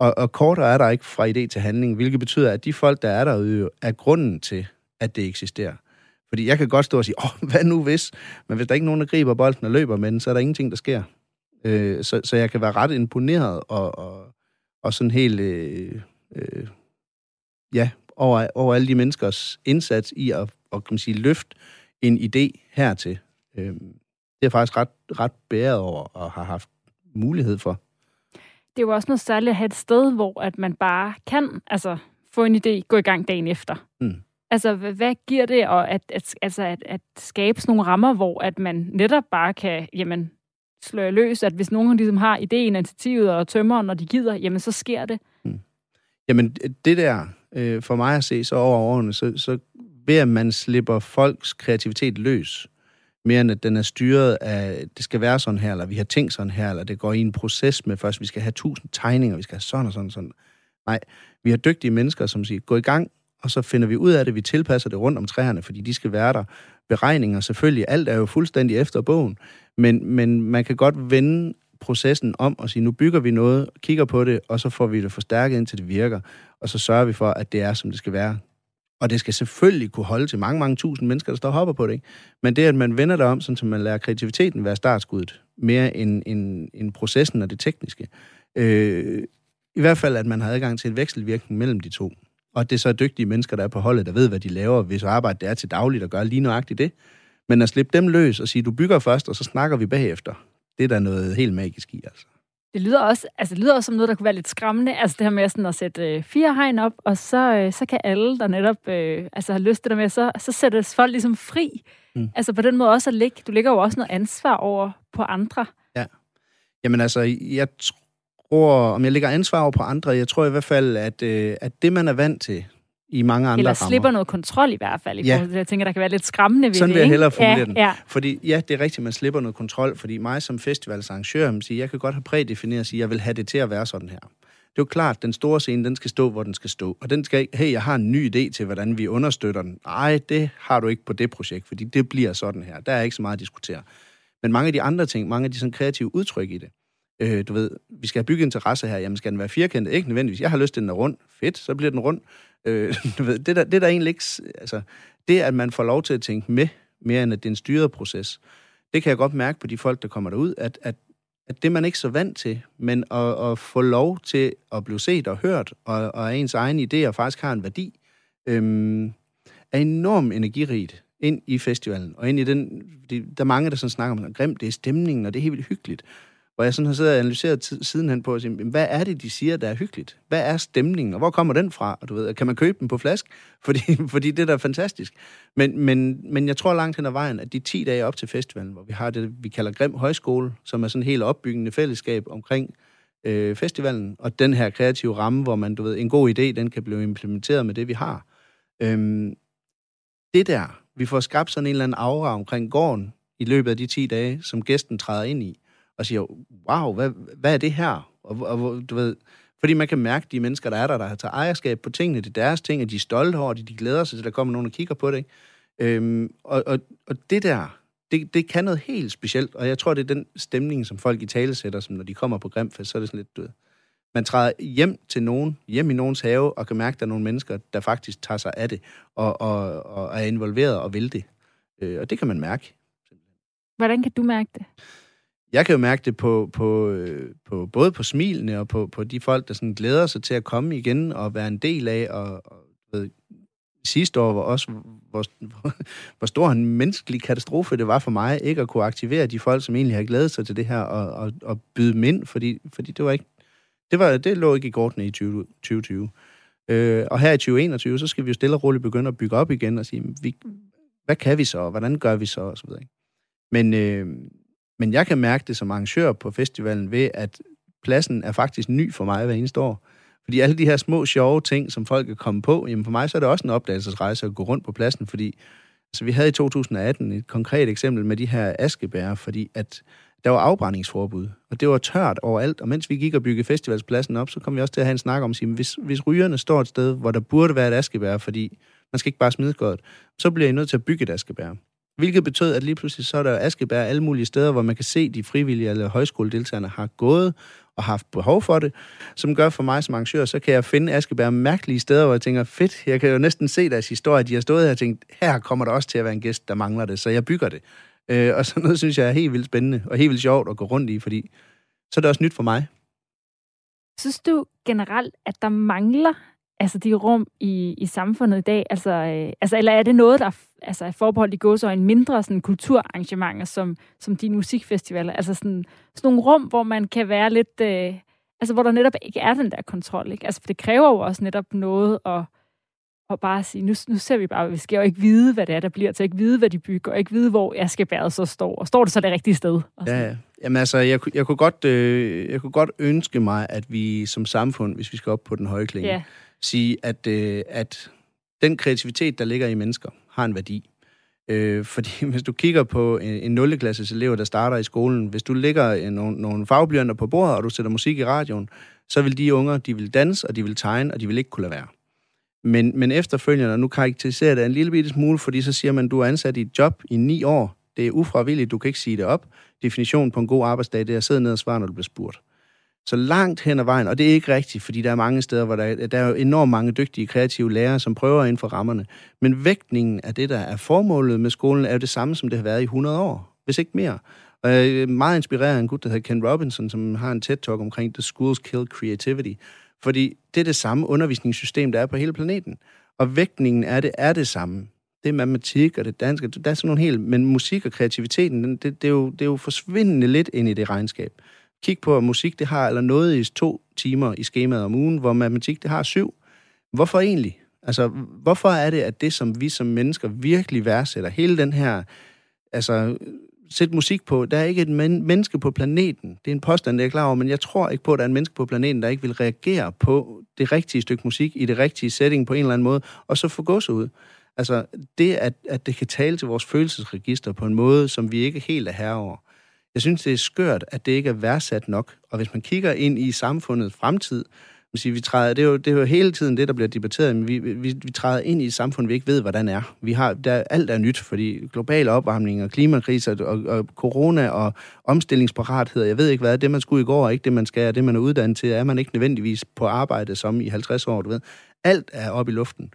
Og, og kortere er der ikke fra idé til handling, hvilket betyder, at de folk, der er derude, er grunden til, at det eksisterer. Fordi jeg kan godt stå og sige, *laughs* åh, hvad nu hvis? Men hvis der ikke er nogen, der griber bolden og løber med den, så er der ingenting, der sker. Øh, så, så jeg kan være ret imponeret og, og, og sådan helt, øh, øh, ja, over, over alle de menneskers indsats i at, at kan man sige, løfte en idé hertil. Øh, det er jeg faktisk ret, ret bæret over og har haft mulighed for det er jo også noget særligt at have et sted, hvor at man bare kan altså, få en idé, gå i gang dagen efter. Mm. Altså, hvad giver det og at, at, altså, at, at skabe sådan nogle rammer, hvor at man netop bare kan jamen, slå løs, at hvis nogen ligesom har ideen, initiativet og tømmer, når de gider, jamen så sker det. Mm. Jamen, det der, øh, for mig at se så over årene, så, så ved at man slipper folks kreativitet løs, mere end at den er styret af, det skal være sådan her, eller vi har tænkt sådan her, eller det går i en proces med først, vi skal have tusind tegninger, vi skal have sådan og sådan og sådan. Nej, vi har dygtige mennesker, som siger, gå i gang, og så finder vi ud af det, vi tilpasser det rundt om træerne, fordi de skal være der. Beregninger selvfølgelig, alt er jo fuldstændig efter bogen, men, men man kan godt vende processen om og sige, nu bygger vi noget, kigger på det, og så får vi det forstærket, indtil det virker, og så sørger vi for, at det er, som det skal være. Og det skal selvfølgelig kunne holde til mange, mange tusind mennesker, der står og hopper på det. Ikke? Men det, at man vender det om, så man lærer kreativiteten være startskuddet, mere end, end, end processen og det tekniske. Øh, I hvert fald, at man har adgang til en vekselvirkning mellem de to. Og det er så dygtige mennesker, der er på holdet, der ved, hvad de laver, hvis arbejde det er til dagligt og gør lige nøjagtigt det. Men at slippe dem løs og sige, du bygger først, og så snakker vi bagefter, det er der noget helt magisk i, altså. Det lyder også, altså det lyder også som noget, der kunne være lidt skræmmende. Altså det her med sådan at sætte øh, fire hegn op, og så, øh, så kan alle, der netop øh, altså har lyst til det med, så, så sættes folk ligesom fri. Mm. Altså på den måde også at ligge. Du ligger jo også noget ansvar over på andre. Ja. Jamen altså, jeg tror, om jeg lægger ansvar over på andre, jeg tror i hvert fald, at, øh, at det, man er vant til, i mange andre Eller slipper rammer. noget kontrol i hvert fald, i ja. forhold til. Jeg tænker, der kan være lidt skræmmende ved Sådan det, vil jeg hellere formulere ja, den. Ja. Fordi ja, det er rigtigt, man slipper noget kontrol, fordi mig som festivalsarrangør, man siger, jeg kan godt have prædefineret at jeg vil have det til at være sådan her. Det er jo klart, den store scene, den skal stå, hvor den skal stå. Og den skal ikke, hey, jeg har en ny idé til, hvordan vi understøtter den. Nej, det har du ikke på det projekt, fordi det bliver sådan her. Der er ikke så meget at diskutere. Men mange af de andre ting, mange af de sådan kreative udtryk i det, øh, du ved, vi skal have bygget en terrasse her, jamen skal den være firkantet? Ikke nødvendigvis. Jeg har lyst til, at den er rund. Fedt, så bliver den rund. Øh, *laughs* du ved, det, der, det der egentlig ikke... Altså, det, at man får lov til at tænke med, mere end at det er en styret proces, det kan jeg godt mærke på de folk, der kommer derud, at, at, at det man ikke så vant til, men at, at få lov til at blive set og hørt, og, og ens egen idéer faktisk har en værdi, øhm, er enormt energirigt ind i festivalen, og ind i den, det, der er mange, der sådan snakker om, grimt, det er stemningen, og det er helt vildt hyggeligt. Hvor jeg sådan har siddet og analyseret t- sidenhen på, at sige, hvad er det, de siger, der er hyggeligt? Hvad er stemningen, og hvor kommer den fra? Og du ved, kan man købe den på flask? *laughs* Fordi, fordi det der er fantastisk. Men, men, men jeg tror langt hen ad vejen, at de 10 dage op til festivalen, hvor vi har det, vi kalder Grim Højskole, som er sådan en helt opbyggende fællesskab omkring øh, festivalen, og den her kreative ramme, hvor man, du ved, en god idé, den kan blive implementeret med det, vi har. Øhm, det der, vi får skabt sådan en eller anden aura omkring gården i løbet af de 10 dage, som gæsten træder ind i, og siger, wow, hvad, hvad er det her? Og, og, du ved, fordi man kan mærke de mennesker, der er der, der har taget ejerskab på tingene, det er deres ting, at de er stolte over det, de glæder sig til, at der kommer nogen og kigger på det. Ikke? Øhm, og, og, og det der, det, det kan noget helt specielt, og jeg tror, det er den stemning, som folk i tale sætter, som når de kommer på Grimfest, så er det sådan lidt, du ved, man træder hjem til nogen, hjem i nogens have, og kan mærke, at der er nogle mennesker, der faktisk tager sig af det, og, og, og er involveret og vil det. Øh, og det kan man mærke. Hvordan kan du mærke det? Jeg kan jo mærke det på, på, øh, på både på smilene og på, på de folk, der sådan glæder sig til at komme igen og være en del af, og, og ved, sidste år var også, hvor, *laughs* hvor stor en menneskelig katastrofe det var for mig, ikke at kunne aktivere de folk, som egentlig har glædet sig til det her, og, og, og byde dem ind, fordi, fordi det var ikke, det, var, det lå ikke i kortene i 20, 2020. Øh, og her i 2021, så skal vi jo stille og roligt begynde at bygge op igen og sige, vi, hvad kan vi så, hvordan gør vi så, og så videre. Men, øh, men jeg kan mærke det som arrangør på festivalen ved, at pladsen er faktisk ny for mig hver eneste år. Fordi alle de her små, sjove ting, som folk er kommet på, jamen for mig så er det også en opdagelsesrejse at gå rundt på pladsen, fordi altså, vi havde i 2018 et konkret eksempel med de her askebær, fordi at der var afbrændingsforbud, og det var tørt overalt, og mens vi gik og byggede festivalspladsen op, så kom vi også til at have en snak om at sige, hvis, hvis rygerne står et sted, hvor der burde være et askebær, fordi man skal ikke bare smide godt, så bliver I nødt til at bygge et askebær. Hvilket betød, at lige pludselig så er der Askebær alle mulige steder, hvor man kan se, at de frivillige eller højskoledeltagerne har gået og haft behov for det, som gør for mig som arrangør, så kan jeg finde Askebær mærkelige steder, hvor jeg tænker, fedt, jeg kan jo næsten se deres historie, de har stået her og tænkt, her kommer der også til at være en gæst, der mangler det, så jeg bygger det. Øh, og *laughs* sådan noget synes jeg er helt vildt spændende, og helt vildt sjovt at gå rundt i, fordi så er det også nyt for mig. Synes du generelt, at der mangler altså de rum i, i samfundet i dag? Altså, øh, altså, eller er det noget, der altså, er forbeholdt i gåsøjne mindre sådan, kulturarrangementer, som, som dine musikfestivaler? Altså sådan, sådan nogle rum, hvor man kan være lidt... Øh, altså, hvor der netop ikke er den der kontrol, ikke? Altså, for det kræver jo også netop noget at, at bare sige, nu, nu ser vi bare, vi skal jo ikke vide, hvad det er, der bliver til, ikke vide, hvad de bygger, og ikke vide, hvor jeg skal bære så står, og står det så det rigtige sted? Ja, ja. Jamen altså, jeg, jeg, kunne godt, øh, jeg kunne godt ønske mig, at vi som samfund, hvis vi skal op på den høje klinge, ja sige, at, øh, at den kreativitet, der ligger i mennesker, har en værdi. Øh, *laughs* fordi hvis du kigger på øh, en, en 0. klasses elev, der starter i skolen, hvis du lægger øh, nogle, nogle fagblyanter på bordet, og du sætter musik i radioen, så vil de unger, de vil danse, og de vil tegne, og de vil ikke kunne lade være. Men, men efterfølgende, og nu karakteriserer det en lille bitte smule, fordi så siger man, du er ansat i et job i ni år. Det er ufravilligt, du kan ikke sige det op. Definitionen på en god arbejdsdag, det er at sidde ned og svare, når du bliver spurgt. Så langt hen ad vejen, og det er ikke rigtigt, fordi der er mange steder, hvor der, der er jo enormt mange dygtige, kreative lærere, som prøver inden for rammerne. Men vægtningen af det, der er formålet med skolen, er jo det samme, som det har været i 100 år, hvis ikke mere. Og jeg er meget inspireret af en gut, der hedder Ken Robinson, som har en TED-talk omkring The Schools Kill Creativity. Fordi det er det samme undervisningssystem, der er på hele planeten. Og vægtningen af det er det samme. Det er matematik og det danske. Der er sådan nogle helt... Men musik og kreativiteten, det, det, er jo, det er jo forsvindende lidt ind i det regnskab. Kig på, at musik det har eller noget i to timer i skemaet om ugen, hvor matematik det har syv. Hvorfor egentlig? Altså, hvorfor er det, at det, som vi som mennesker virkelig værdsætter, hele den her, altså, sæt musik på, der er ikke et men- menneske på planeten. Det er en påstand, det er klar over, men jeg tror ikke på, at der er en menneske på planeten, der ikke vil reagere på det rigtige stykke musik i det rigtige setting på en eller anden måde, og så få gås ud. Altså, det, at, at det kan tale til vores følelsesregister på en måde, som vi ikke helt er herre over. Jeg synes, det er skørt, at det ikke er værdsat nok. Og hvis man kigger ind i samfundets fremtid, man siger, vi træder, det, er jo, det er jo hele tiden det, der bliver debatteret, men vi, vi, vi træder ind i et samfund, vi ikke ved, hvordan er. Vi har, der, alt er nyt, fordi global opvarmning og klimakriser og, og corona og omstillingsparathed, jeg ved ikke hvad, det man skulle i går er ikke det, man skal, og det man er uddannet til, er man ikke nødvendigvis på arbejde som i 50 år, du ved. Alt er oppe i luften.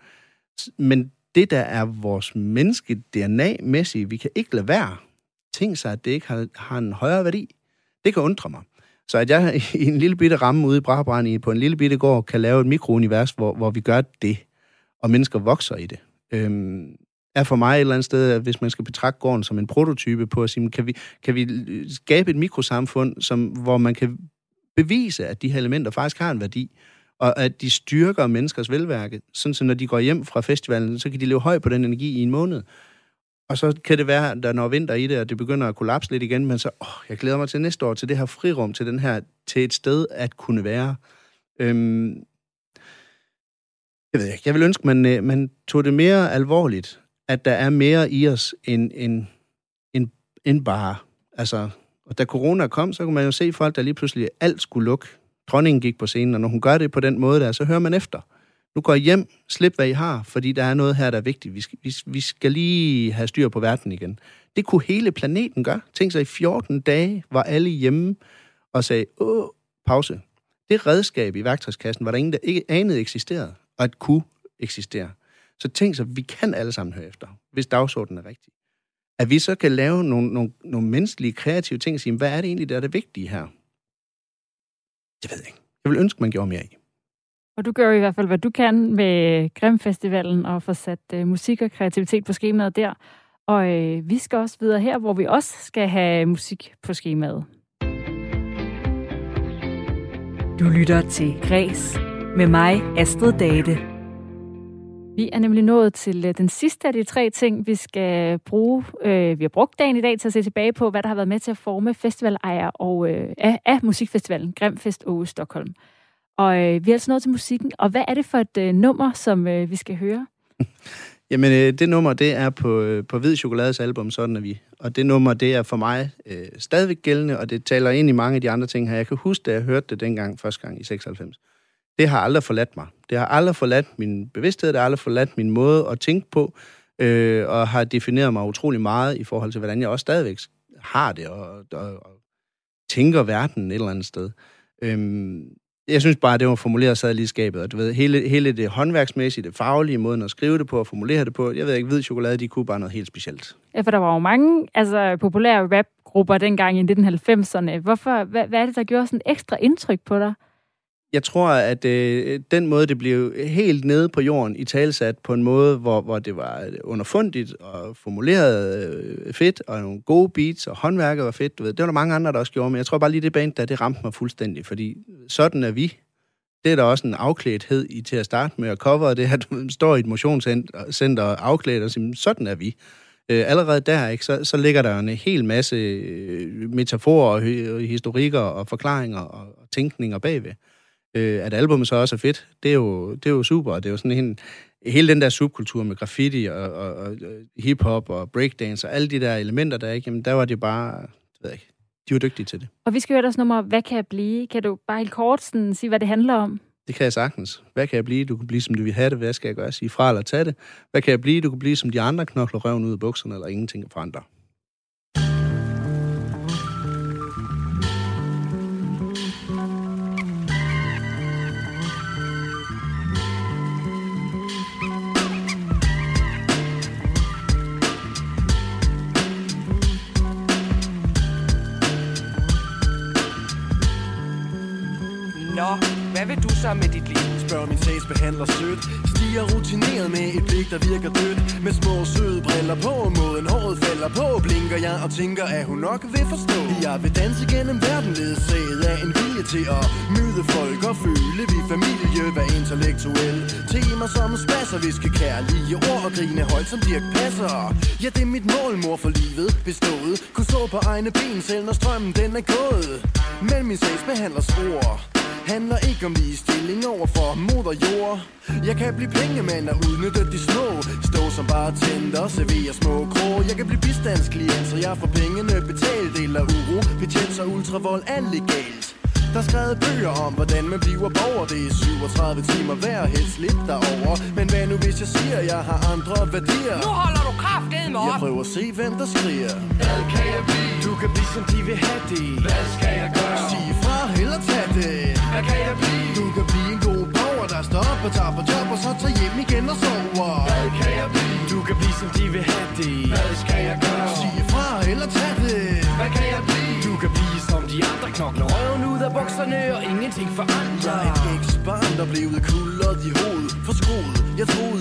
Men det, der er vores menneske DNA-mæssige, vi kan ikke lade være tænkt sig, at det ikke har, har en højere værdi. Det kan undre mig. Så at jeg *laughs* i en lille bitte ramme ude i Brabrand på en lille bitte gård kan lave et mikrounivers, hvor, hvor vi gør det. og mennesker vokser i det. Øhm, er for mig et eller andet sted, at hvis man skal betragte gården som en prototype på at sige, kan vi, kan vi øh, skabe et mikrosamfund, som, hvor man kan bevise, at de her elementer faktisk har en værdi, og at de styrker menneskers velværke, sådan så når de går hjem fra festivalen, så kan de leve højt på den energi i en måned. Og så kan det være, at der når vinter i det, og det begynder at kollapse lidt igen, men så, åh, jeg glæder mig til næste år, til det her frirum, til, den her, til et sted at kunne være. Øhm, jeg ved ikke, jeg vil ønske, man, øh, man tog det mere alvorligt, at der er mere i os end, end, end, end bare. Altså, og da corona kom, så kunne man jo se folk, der lige pludselig alt skulle lukke. Dronningen gik på scenen, og når hun gør det på den måde der, så hører man efter. Nu går I hjem, slip hvad I har, fordi der er noget her, der er vigtigt. Vi skal, vi, vi skal lige have styr på verden igen. Det kunne hele planeten gøre. Tænk sig, i 14 dage var alle hjemme og sagde, åh, pause. Det redskab i værktøjskassen var der ingen, der ikke anede eksisterede, og at kunne eksistere. Så tænk sig, vi kan alle sammen høre efter, hvis dagsordenen er rigtig. At vi så kan lave nogle, nogle, nogle menneskelige, kreative ting og sige, hvad er det egentlig, der er det vigtige her? Det ved jeg ikke. Jeg vil ønske, man gjorde mere i. Og du gør i hvert fald, hvad du kan med Grimfestivalen og få sat uh, musik og kreativitet på skemaet der. Og uh, vi skal også videre her, hvor vi også skal have musik på skemaet. Du lytter til Græs med mig, Astrid Date. Vi er nemlig nået til uh, den sidste af de tre ting, vi skal bruge. Uh, vi har brugt dagen i dag til at se tilbage på, hvad der har været med til at forme festivalejer og, uh, af, af musikfestivalen Grimfest Aarhus Stockholm. Og øh, vi er altså nået til musikken. Og hvad er det for et øh, nummer, som øh, vi skal høre? *laughs* Jamen, øh, det nummer, det er på, øh, på Hvid Chokolades album, Sådan er vi. Og det nummer, det er for mig øh, stadigvæk gældende, og det taler ind i mange af de andre ting her. Jeg kan huske, da jeg hørte det dengang første gang i 96. Det har aldrig forladt mig. Det har aldrig forladt min bevidsthed, det har aldrig forladt min måde at tænke på, øh, og har defineret mig utrolig meget i forhold til, hvordan jeg også stadigvæk har det, og, og, og tænker verden et eller andet sted. Øhm, jeg synes bare, at det var formuleret sad lige i skabet. Og du ved, hele, hele det håndværksmæssige, det faglige, måden at skrive det på og formulere det på, jeg ved ikke, hvid chokolade, de kunne bare noget helt specielt. Ja, for der var jo mange altså, populære rapgrupper dengang i 1990'erne. Hvorfor, hvad, hvad er det, der gjorde sådan ekstra indtryk på dig? Jeg tror, at øh, den måde, det blev helt nede på jorden i talsat på en måde, hvor, hvor det var øh, underfundigt og formuleret øh, fedt, og nogle gode beats, og håndværket var fedt. Du ved. Det var der mange andre, der også gjorde, men jeg tror bare lige det band, der det ramte mig fuldstændig, fordi sådan er vi. Det er der også en afklædthed i til at starte med at cover det, at du står i et motionscenter og afklædt og siger, sådan er vi. Øh, allerede der, ikke, så, så ligger der en hel masse øh, metaforer, og historikker og forklaringer og, og tænkninger bagved. Øh, at albumet så også er fedt, det er jo, det er jo super. Det er jo sådan en, hele den der subkultur med graffiti og, og, og hiphop og breakdance og alle de der elementer der, ikke? Jamen, der var det bare, det ved jeg ikke, de var dygtige til det. Og vi skal høre deres nummer, Hvad kan jeg blive? Kan du bare helt kort sådan, sige, hvad det handler om? Det kan jeg sagtens. Hvad kan jeg blive? Du kan blive, som du vil have det. Hvad skal jeg gøre? Sige fra eller tage det. Hvad kan jeg blive? Du kan blive, som de andre knokler røven ud af bukserne, eller ingenting forandre. Behandler min sagsbehandler sødt. Stiger rutineret med et blik, der virker dødt. Med små søde briller på Måden håret falder på. Blinker jeg og tænker, at hun nok vil forstå. Jeg vil danse gennem verden ledsaget af en vilje til at møde folk og føle vi familie Hvad intellektuel. Timer som spasser, viske kærlige ord og grine højt som Dirk Passer. Ja, det er mit mål, mor for livet bestået. Kunne stå på egne ben selv, når strømmen den er gået. Men min sagsbehandlers ord handler ikke om ligestilling over for moder jord. Jeg kan blive pengemand og udnytte de små. Stå som bartender, servere små grå. Jeg kan blive bistandsklient, så jeg får pengene betalt. Eller uro, betjent og ultravold er legalt. Der er skrevet bøger om, hvordan man bliver borger Det er 37 timer hver, helst lidt derover Men hvad nu hvis jeg siger, at jeg har andre værdier? Nu holder du kraftedet med Jeg op! prøver at se, hvem der skriger Hvad kan jeg blive? Du kan blive, som de vil have det Hvad skal jeg gøre? Sig fra, eller tag det Hvad kan jeg blive? Du kan blive en står op og tager på job Og så tager hjem igen og sover Hvad kan jeg blive? Du kan blive, som de vil have det Hvad skal jeg gøre? Sig fra, eller tag det Hvad kan jeg blive? Du kan blive, som de andre knokler røven ud af bukserne Og ingenting forandrer Jeg er et eksbarn, der blev kuldret i hovedet For skroet, jeg troede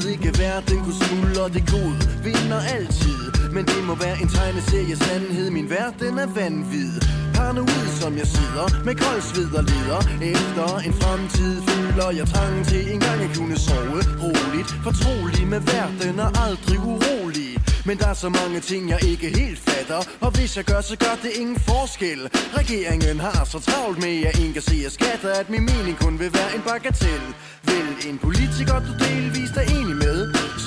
og det gode vinder altid men det må være en tegneserie sandhed. Min verden er vanvid. Paranoid som jeg sidder Med kold sved og leder. Efter en fremtid føler jeg trang til En gang at kunne sove roligt. Fortrolig med verden og aldrig urolig. Men der er så mange ting, jeg ikke helt fatter. Og hvis jeg gør, så gør det ingen forskel. Regeringen har så travlt med at indkassere skatter At min mening kun vil være en bagatel Vel en politiker, du delvist er enig med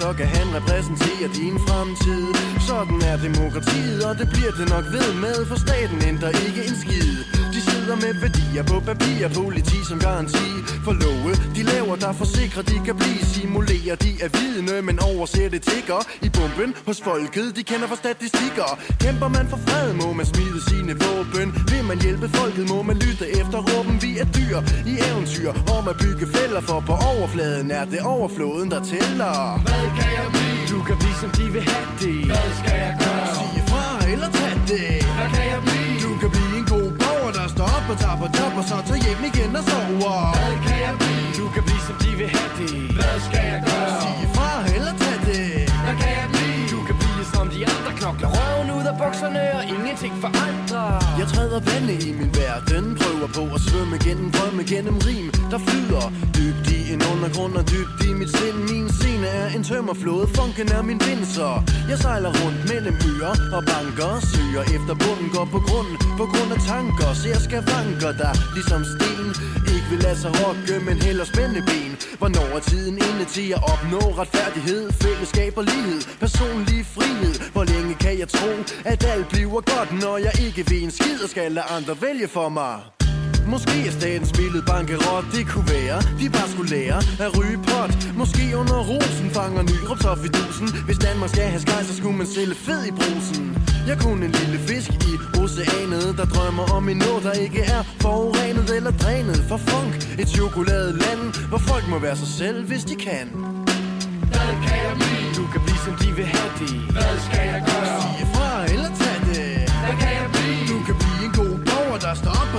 så kan han repræsentere din fremtid. Sådan er demokratiet, og det bliver det nok ved med For staten ændrer ikke en skid sidder med værdier på papir. Politi som garanti for love. De laver, der forsikrer, de kan blive Simulerer, de er vidne, men overser det tigger. I bomben hos folket, de kender for statistikker. Kæmper man for fred, må man smide sine våben. Vil man hjælpe folket, må man lytte efter råben. Vi er dyr i eventyr om at bygge fælder For på overfladen er det overfloden, der tæller. Hvad kan jeg blive? Du kan blive som de vil have det. Hvad skal jeg gøre? Sige fra eller tag det op og tager på job Og så tager hjem igen og sover Hvad kan jeg blive? Du kan blive som de vil have det Hvad skal jeg gøre? Sige fra eller tag det Hvad kan jeg blive? Du kan blive som de andre knokler røven ud af bukserne og ingenting forandrer Jeg træder vande i min verden Prøver på at svømme gennem drømme gennem rim Der flyder. Dybt i en undergrund og dybt i mit sind. Min scene er en tømmerflåde, funken er min vinser Jeg sejler rundt mellem øer og banker. Søger efter bunden, går på grund, På grund af tanker, Så jeg skal vanker der Ligesom sten ikke vil lade sig rokke, men heller spænde ben. Hvornår er tiden inde til at opnå retfærdighed Fællesskab og lighed, personlig frihed. Hvor længe kan jeg tro, at alt bliver godt Når jeg ikke vil en skid og skal lade andre vælge for mig? Måske er statens billede bankerot, det kunne være. De bare skulle lære at ryge pot. Måske under rosen fanger Nyrup så fidusen. Hvis Danmark skal have skaj, så skulle man sælge fed i brusen. Jeg kunne en lille fisk i oceanet Der drømmer om en nå, der ikke er forurenet eller drænet For funk, et chokoladeland Hvor folk må være sig selv, hvis de kan. Hvad kan jeg blive? Du kan blive som de vil have det Hvad skal jeg gøre?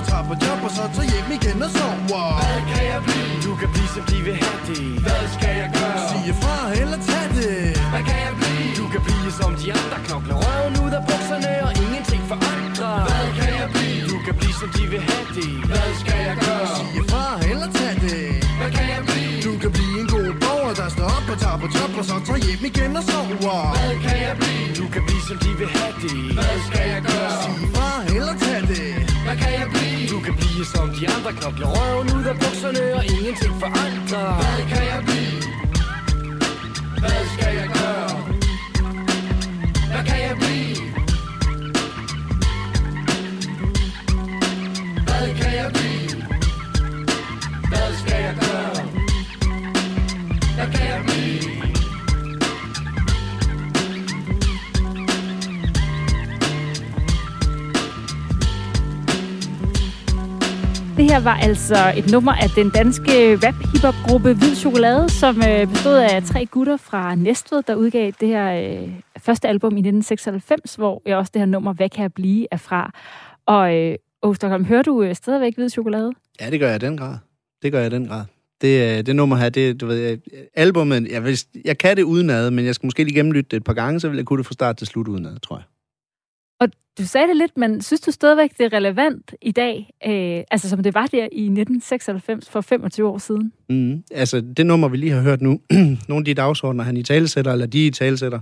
På job Og så tager hjem igen og sover Hvad kan jeg blive? Du kan blive som de vil have det Hvad skal jeg gøre? Sige fra eller tag det Hvad kan jeg blive? Du kan blive som de andre knokler røven ud af bukserne og ingenting forandrer Hvad kan jeg blive? Du kan blive som de vil have det Hvad skal jeg gøre? Sige fra eller tag det Hvad kan jeg blive? Du kan blive en god borger, der står op og tager på job Og så tager hjem igen og sover Hvad kan jeg blive? Du kan blive som de vil have det Hvad skal jeg gøre? Sige de andre knokler røven ud af bukserne og ingenting forandrer Hvad kan jeg blive? Det her var altså et nummer af den danske rap-hip-hop-gruppe Hvid Chokolade, som øh, bestod af tre gutter fra Næstved, der udgav det her øh, første album i 1996, hvor jeg også det her nummer Hvad kan jeg blive er fra. Og øh, Osterholm, hører du øh, stadigvæk Hvid Chokolade? Ja, det gør jeg i den grad. Det gør jeg i den grad. Det, øh, det nummer her, det, du ved, øh, albumet, jeg, jeg kan det udenad, men jeg skal måske lige gennemlytte det et par gange, så vil jeg kunne det fra start til slut udenad, tror jeg. Og du sagde det lidt, men synes du stadigvæk, det er relevant i dag, øh, altså som det var der i 1996 for 25 år siden? Mm. Altså, det nummer, vi lige har hørt nu, *clears throat* nogle af de dagsordner, han i talesætter, eller de i talesætter,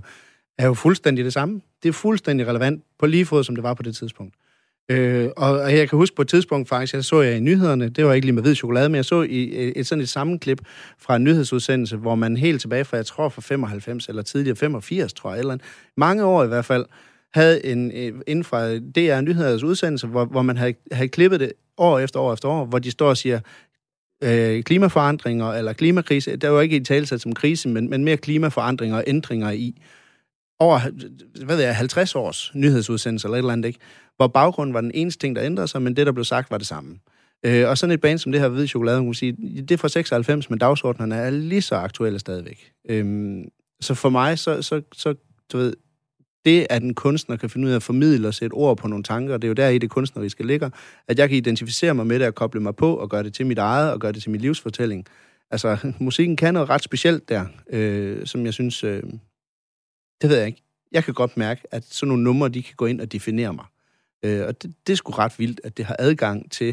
er jo fuldstændig det samme. Det er fuldstændig relevant, på lige fod, som det var på det tidspunkt. Øh, og, og jeg kan huske på et tidspunkt faktisk, jeg så jeg i nyhederne, det var ikke lige med hvid chokolade, men jeg så i et, et sådan et sammenklip fra en nyhedsudsendelse, hvor man helt tilbage fra, jeg tror fra 95 eller tidligere 85, tror jeg, eller en- mange år i hvert fald, havde en, øh, inden fra DR Nyheders udsendelse, hvor, hvor man havde, havde klippet det år efter år efter år, hvor de står og siger, øh, klimaforandringer eller klimakrise, der var ikke i talsat som krise, men, men mere klimaforandringer og ændringer i over hvad ved jeg, 50 års nyhedsudsendelse eller et eller andet, ikke? hvor baggrunden var den eneste ting, der ændrede sig, men det, der blev sagt, var det samme. Øh, og sådan et band som det her Hvide Chokolade, man sige, det er fra 96, men dagsordnerne er lige så aktuelle stadigvæk. Øhm, så for mig, så, så, så du ved, det, at en kunstner kan finde ud af at formidle og sætte ord på nogle tanker, det er jo der i det kunstneriske ligger, at jeg kan identificere mig med det og koble mig på og gøre det til mit eget og gøre det til min livsfortælling. Altså, *laughs* musikken kan noget ret specielt der, øh, som jeg synes, øh, Det ved jeg ikke. Jeg kan godt mærke, at sådan nogle numre, de kan gå ind og definere mig. Øh, og det, det er sgu ret vildt, at det har adgang til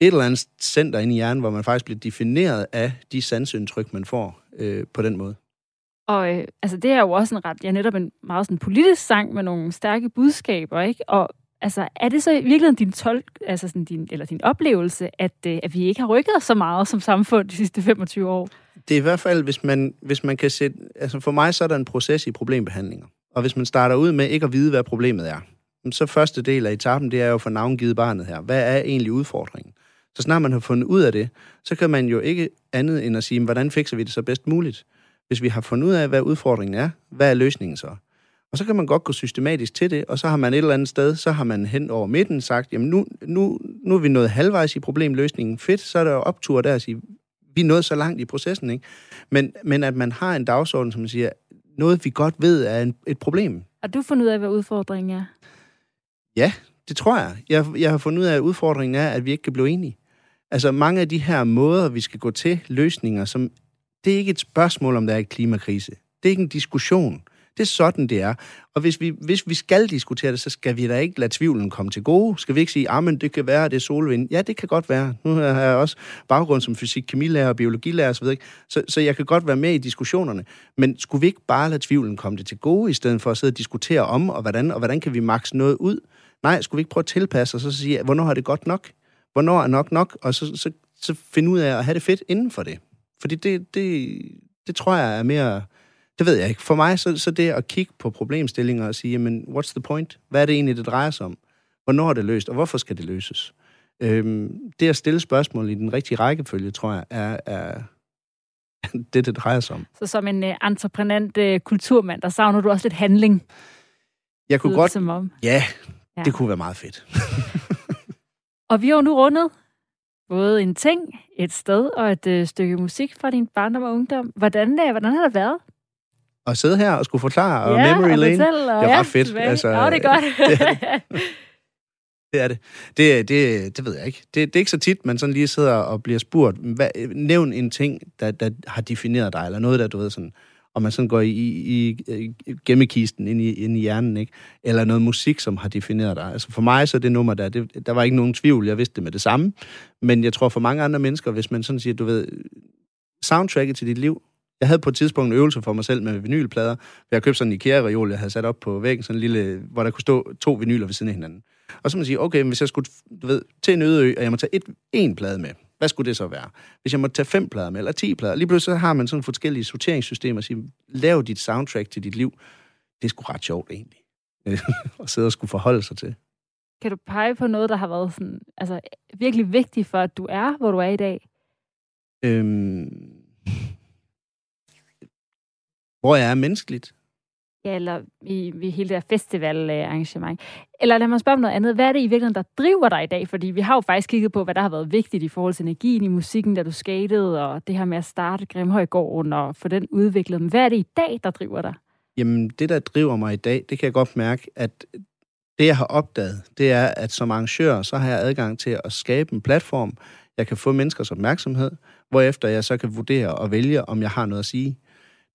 et eller andet center inde i hjernen, hvor man faktisk bliver defineret af de sansindtryk, man får øh, på den måde. Og øh, altså, det er jo også en ret, ja, netop en meget sådan politisk sang med nogle stærke budskaber, ikke? Og altså, er det så i virkeligheden din, tolk, altså sådan din, eller din oplevelse, at, øh, at vi ikke har rykket os så meget som samfund de sidste 25 år? Det er i hvert fald, hvis man, hvis man kan sætte... Altså for mig så er der en proces i problembehandlinger. Og hvis man starter ud med ikke at vide, hvad problemet er, så første del af etappen, det er jo for navngivet barnet her. Hvad er egentlig udfordringen? Så snart man har fundet ud af det, så kan man jo ikke andet end at sige, hvordan fikser vi det så bedst muligt? Hvis vi har fundet ud af, hvad udfordringen er, hvad er løsningen så? Og så kan man godt gå systematisk til det, og så har man et eller andet sted, så har man hen over midten sagt, jamen nu, nu, nu er vi nået halvvejs i problemløsningen. Fedt, så er der jo optur der at sige, vi er nået så langt i processen, ikke? Men, men at man har en dagsorden, som siger, noget vi godt ved er en, et problem. Har du fundet ud af, hvad udfordringen er? Ja, det tror jeg. jeg. Jeg har fundet ud af, at udfordringen er, at vi ikke kan blive enige. Altså mange af de her måder, vi skal gå til løsninger, som det er ikke et spørgsmål, om der er et klimakrise. Det er ikke en diskussion. Det er sådan, det er. Og hvis vi, hvis vi skal diskutere det, så skal vi da ikke lade tvivlen komme til gode. Skal vi ikke sige, at det kan være, at det er solvind? Ja, det kan godt være. Nu har jeg også baggrund som fysik, kemilærer og biologilærer osv. Så, så jeg kan godt være med i diskussionerne. Men skulle vi ikke bare lade tvivlen komme det til gode, i stedet for at sidde og diskutere om, og hvordan, og hvordan kan vi makse noget ud? Nej, skulle vi ikke prøve at tilpasse os og så sige, hvornår har det godt nok? Hvornår er nok nok? Og så, så, så finde ud af at have det fedt inden for det. Fordi det, det, det tror jeg er mere... Det ved jeg ikke. For mig så, så det at kigge på problemstillinger og sige, jamen, what's the point? Hvad er det egentlig, det drejer sig om? Hvornår er det løst, og hvorfor skal det løses? Øhm, det at stille spørgsmål i den rigtige rækkefølge, tror jeg, er, er *laughs* det, det drejer sig om. Så som en uh, entreprenant uh, kulturmand, der savner du også lidt handling? Jeg kunne godt... Som om. Ja, ja, det kunne være meget fedt. *laughs* og vi har jo nu rundet både en ting, et sted og et øh, stykke musik fra din barndom og ungdom. Hvordan, øh, hvordan har det været? At sidde her og skulle forklare, og ja, Memory og Lane, fortælle, og det er ja, ret fedt. Altså, ja, det er godt. *laughs* det er det. *laughs* Det er det. Det, det ved jeg ikke. Det, det er ikke så tit, man sådan lige sidder og bliver spurgt, hvad, nævn en ting, der, der har defineret dig, eller noget, der du ved sådan, og man sådan går i, i, i gemmekisten ind i, ind i hjernen, ikke? Eller noget musik, som har defineret dig. Altså for mig så det nummer der, det, der var ikke nogen tvivl, jeg vidste det med det samme. Men jeg tror for mange andre mennesker, hvis man sådan siger, du ved, soundtracket til dit liv, jeg havde på et tidspunkt en øvelse for mig selv med vinylplader. Jeg købte sådan en IKEA-reol, jeg havde sat op på væggen, sådan en lille, hvor der kunne stå to vinyler ved siden af hinanden. Og så man sige, okay, hvis jeg skulle du ved, til en øde ø, og jeg må tage et, en plade med, hvad skulle det så være? Hvis jeg må tage fem plader med, eller ti plader, lige pludselig så har man sådan forskellige sorteringssystemer, og sige, lav dit soundtrack til dit liv. Det er sgu ret sjovt egentlig, *laughs* at sidde og skulle forholde sig til. Kan du pege på noget, der har været sådan, altså, virkelig vigtigt for, at du er, hvor du er i dag? Øhm, hvor jeg er menneskeligt. Ja, eller i, i hele det her festivalarrangement. Eller lad mig spørge om noget andet. Hvad er det i virkeligheden, der driver dig i dag? Fordi vi har jo faktisk kigget på, hvad der har været vigtigt i forhold til energien i musikken, da du skatede, og det her med at starte Grimhøjgården og få den udviklet. Men hvad er det i dag, der driver dig? Jamen, det, der driver mig i dag, det kan jeg godt mærke, at det, jeg har opdaget, det er, at som arrangør, så har jeg adgang til at skabe en platform, jeg kan få menneskers opmærksomhed, hvorefter jeg så kan vurdere og vælge, om jeg har noget at sige.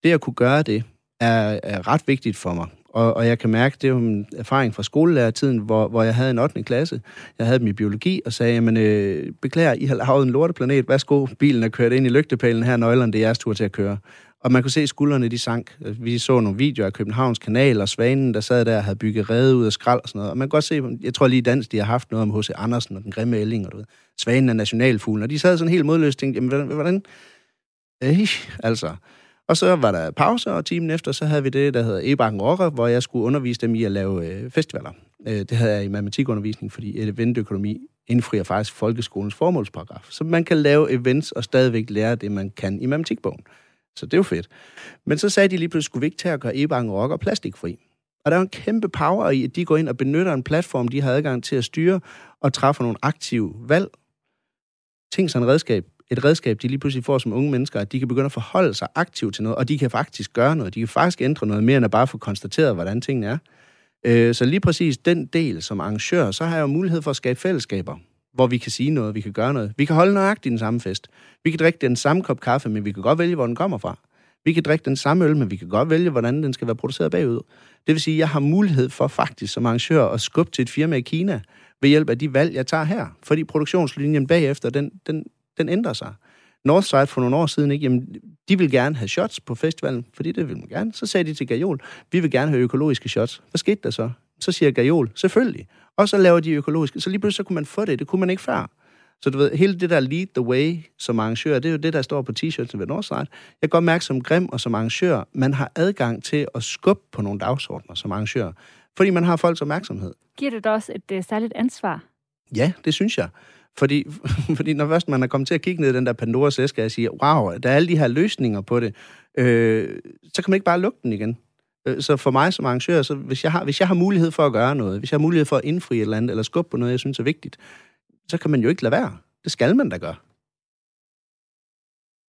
Det at kunne gøre det, er, er ret vigtigt for mig. Og, og jeg kan mærke, det er jo en erfaring fra skolelærertiden, hvor, hvor jeg havde en 8. klasse. Jeg havde dem i biologi og sagde, jamen, øh, beklager, I har lavet en lorteplanet. Værsgo, bilen er kørt ind i lygtepælen her, nøglerne, det er jeres tur til at køre. Og man kunne se, at skuldrene de sank. Vi så nogle videoer af Københavns Kanal og Svanen, der sad der og havde bygget rede ud af skrald og sådan noget. Og man kan godt se, jeg tror lige i dans, de har haft noget om H.C. Andersen og den grimme ælling, og du ved. Svanen er nationalfuglen, og de sad sådan helt modløst og tænkte, jamen, hvordan, hvordan? Øh, altså. Og så var der pause, og timen efter, så havde vi det, der hedder Ebakken Rocker, hvor jeg skulle undervise dem i at lave øh, festivaler. Øh, det havde jeg i matematikundervisning, fordi eventøkonomi indfrier faktisk folkeskolens formålsparagraf. Så man kan lave events og stadigvæk lære det, man kan i matematikbogen. Så det er jo fedt. Men så sagde de lige pludselig, skulle vi ikke tage at gøre Ebakken Rocker plastikfri? Og der er en kæmpe power i, at de går ind og benytter en platform, de har adgang til at styre og træffer nogle aktive valg. Ting som redskab et redskab, de lige pludselig får som unge mennesker, at de kan begynde at forholde sig aktivt til noget, og de kan faktisk gøre noget. De kan faktisk ændre noget mere, end at bare få konstateret, hvordan tingene er. Øh, så lige præcis den del som arrangør, så har jeg jo mulighed for at skabe fællesskaber, hvor vi kan sige noget, vi kan gøre noget. Vi kan holde nøjagtigt den samme fest. Vi kan drikke den samme kop kaffe, men vi kan godt vælge, hvor den kommer fra. Vi kan drikke den samme øl, men vi kan godt vælge, hvordan den skal være produceret bagud. Det vil sige, at jeg har mulighed for faktisk som arrangør at skubbe til et firma i Kina ved hjælp af de valg, jeg tager her. Fordi produktionslinjen bagefter, den, den, den ændrer sig. Northside for nogle år siden, ikke? Jamen, de vil gerne have shots på festivalen, fordi det vil man gerne. Så sagde de til Gajol, vi vil gerne have økologiske shots. Hvad skete der så? Så siger Gajol, selvfølgelig. Og så laver de økologiske. Så lige pludselig så kunne man få det. Det kunne man ikke før. Så du ved, hele det der lead the way som arrangør, det er jo det, der står på t-shirten ved Northside. Jeg kan godt mærke som grim og som arrangør, man har adgang til at skubbe på nogle dagsordner som arrangør, fordi man har folks opmærksomhed. Giver det dig også et uh, særligt ansvar? Ja, det synes jeg. Fordi, *laughs* fordi når først man er kommet til at kigge ned i den der Pandoras æske og sige, wow, der er alle de her løsninger på det, øh, så kan man ikke bare lukke den igen. Øh, så for mig som arrangør, så hvis jeg, har, hvis jeg har mulighed for at gøre noget, hvis jeg har mulighed for at indfri et eller andet, eller skubbe på noget, jeg synes er vigtigt, så kan man jo ikke lade være. Det skal man da gøre.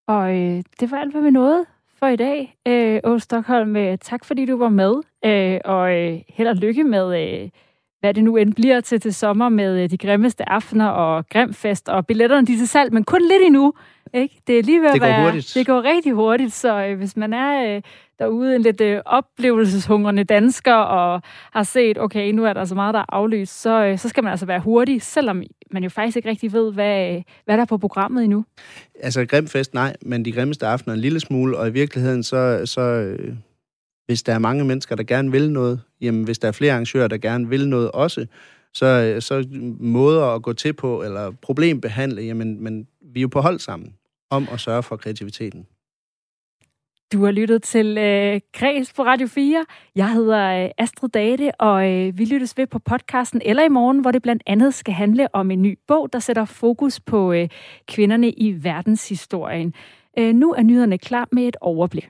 Og øh, det var alt, hvad vi nåede for i dag. Øh, Åh Stockholm, øh, tak fordi du var med, øh, og øh, held og lykke med, øh, hvad det nu end bliver til til sommer med øh, de grimmeste aftener og grimfest, og billetterne de er til salg, men kun lidt endnu. Ikke? Det er lige ved at Det går være, hurtigt. Det går rigtig hurtigt, så øh, hvis man er øh, derude en lidt øh, oplevelseshungrende dansker og har set, okay, nu er der så meget, der er aflyst, så, øh, så skal man altså være hurtig, selvom man jo faktisk ikke rigtig ved, hvad, øh, hvad der er på programmet endnu. Altså, grimfest, nej, men de grimmeste aftener en lille smule, og i virkeligheden, så, så øh, hvis der er mange mennesker, der gerne vil noget, jamen hvis der er flere arrangører, der gerne vil noget også, så, øh, så måder at gå til på, eller problembehandle, jamen men vi er jo på hold sammen om at sørge for kreativiteten. Du har lyttet til øh, Græs på Radio 4. Jeg hedder øh, Astrid Date, og øh, vi lyttes ved på podcasten eller i morgen, hvor det blandt andet skal handle om en ny bog, der sætter fokus på øh, kvinderne i verdenshistorien. Øh, nu er nyhederne klar med et overblik.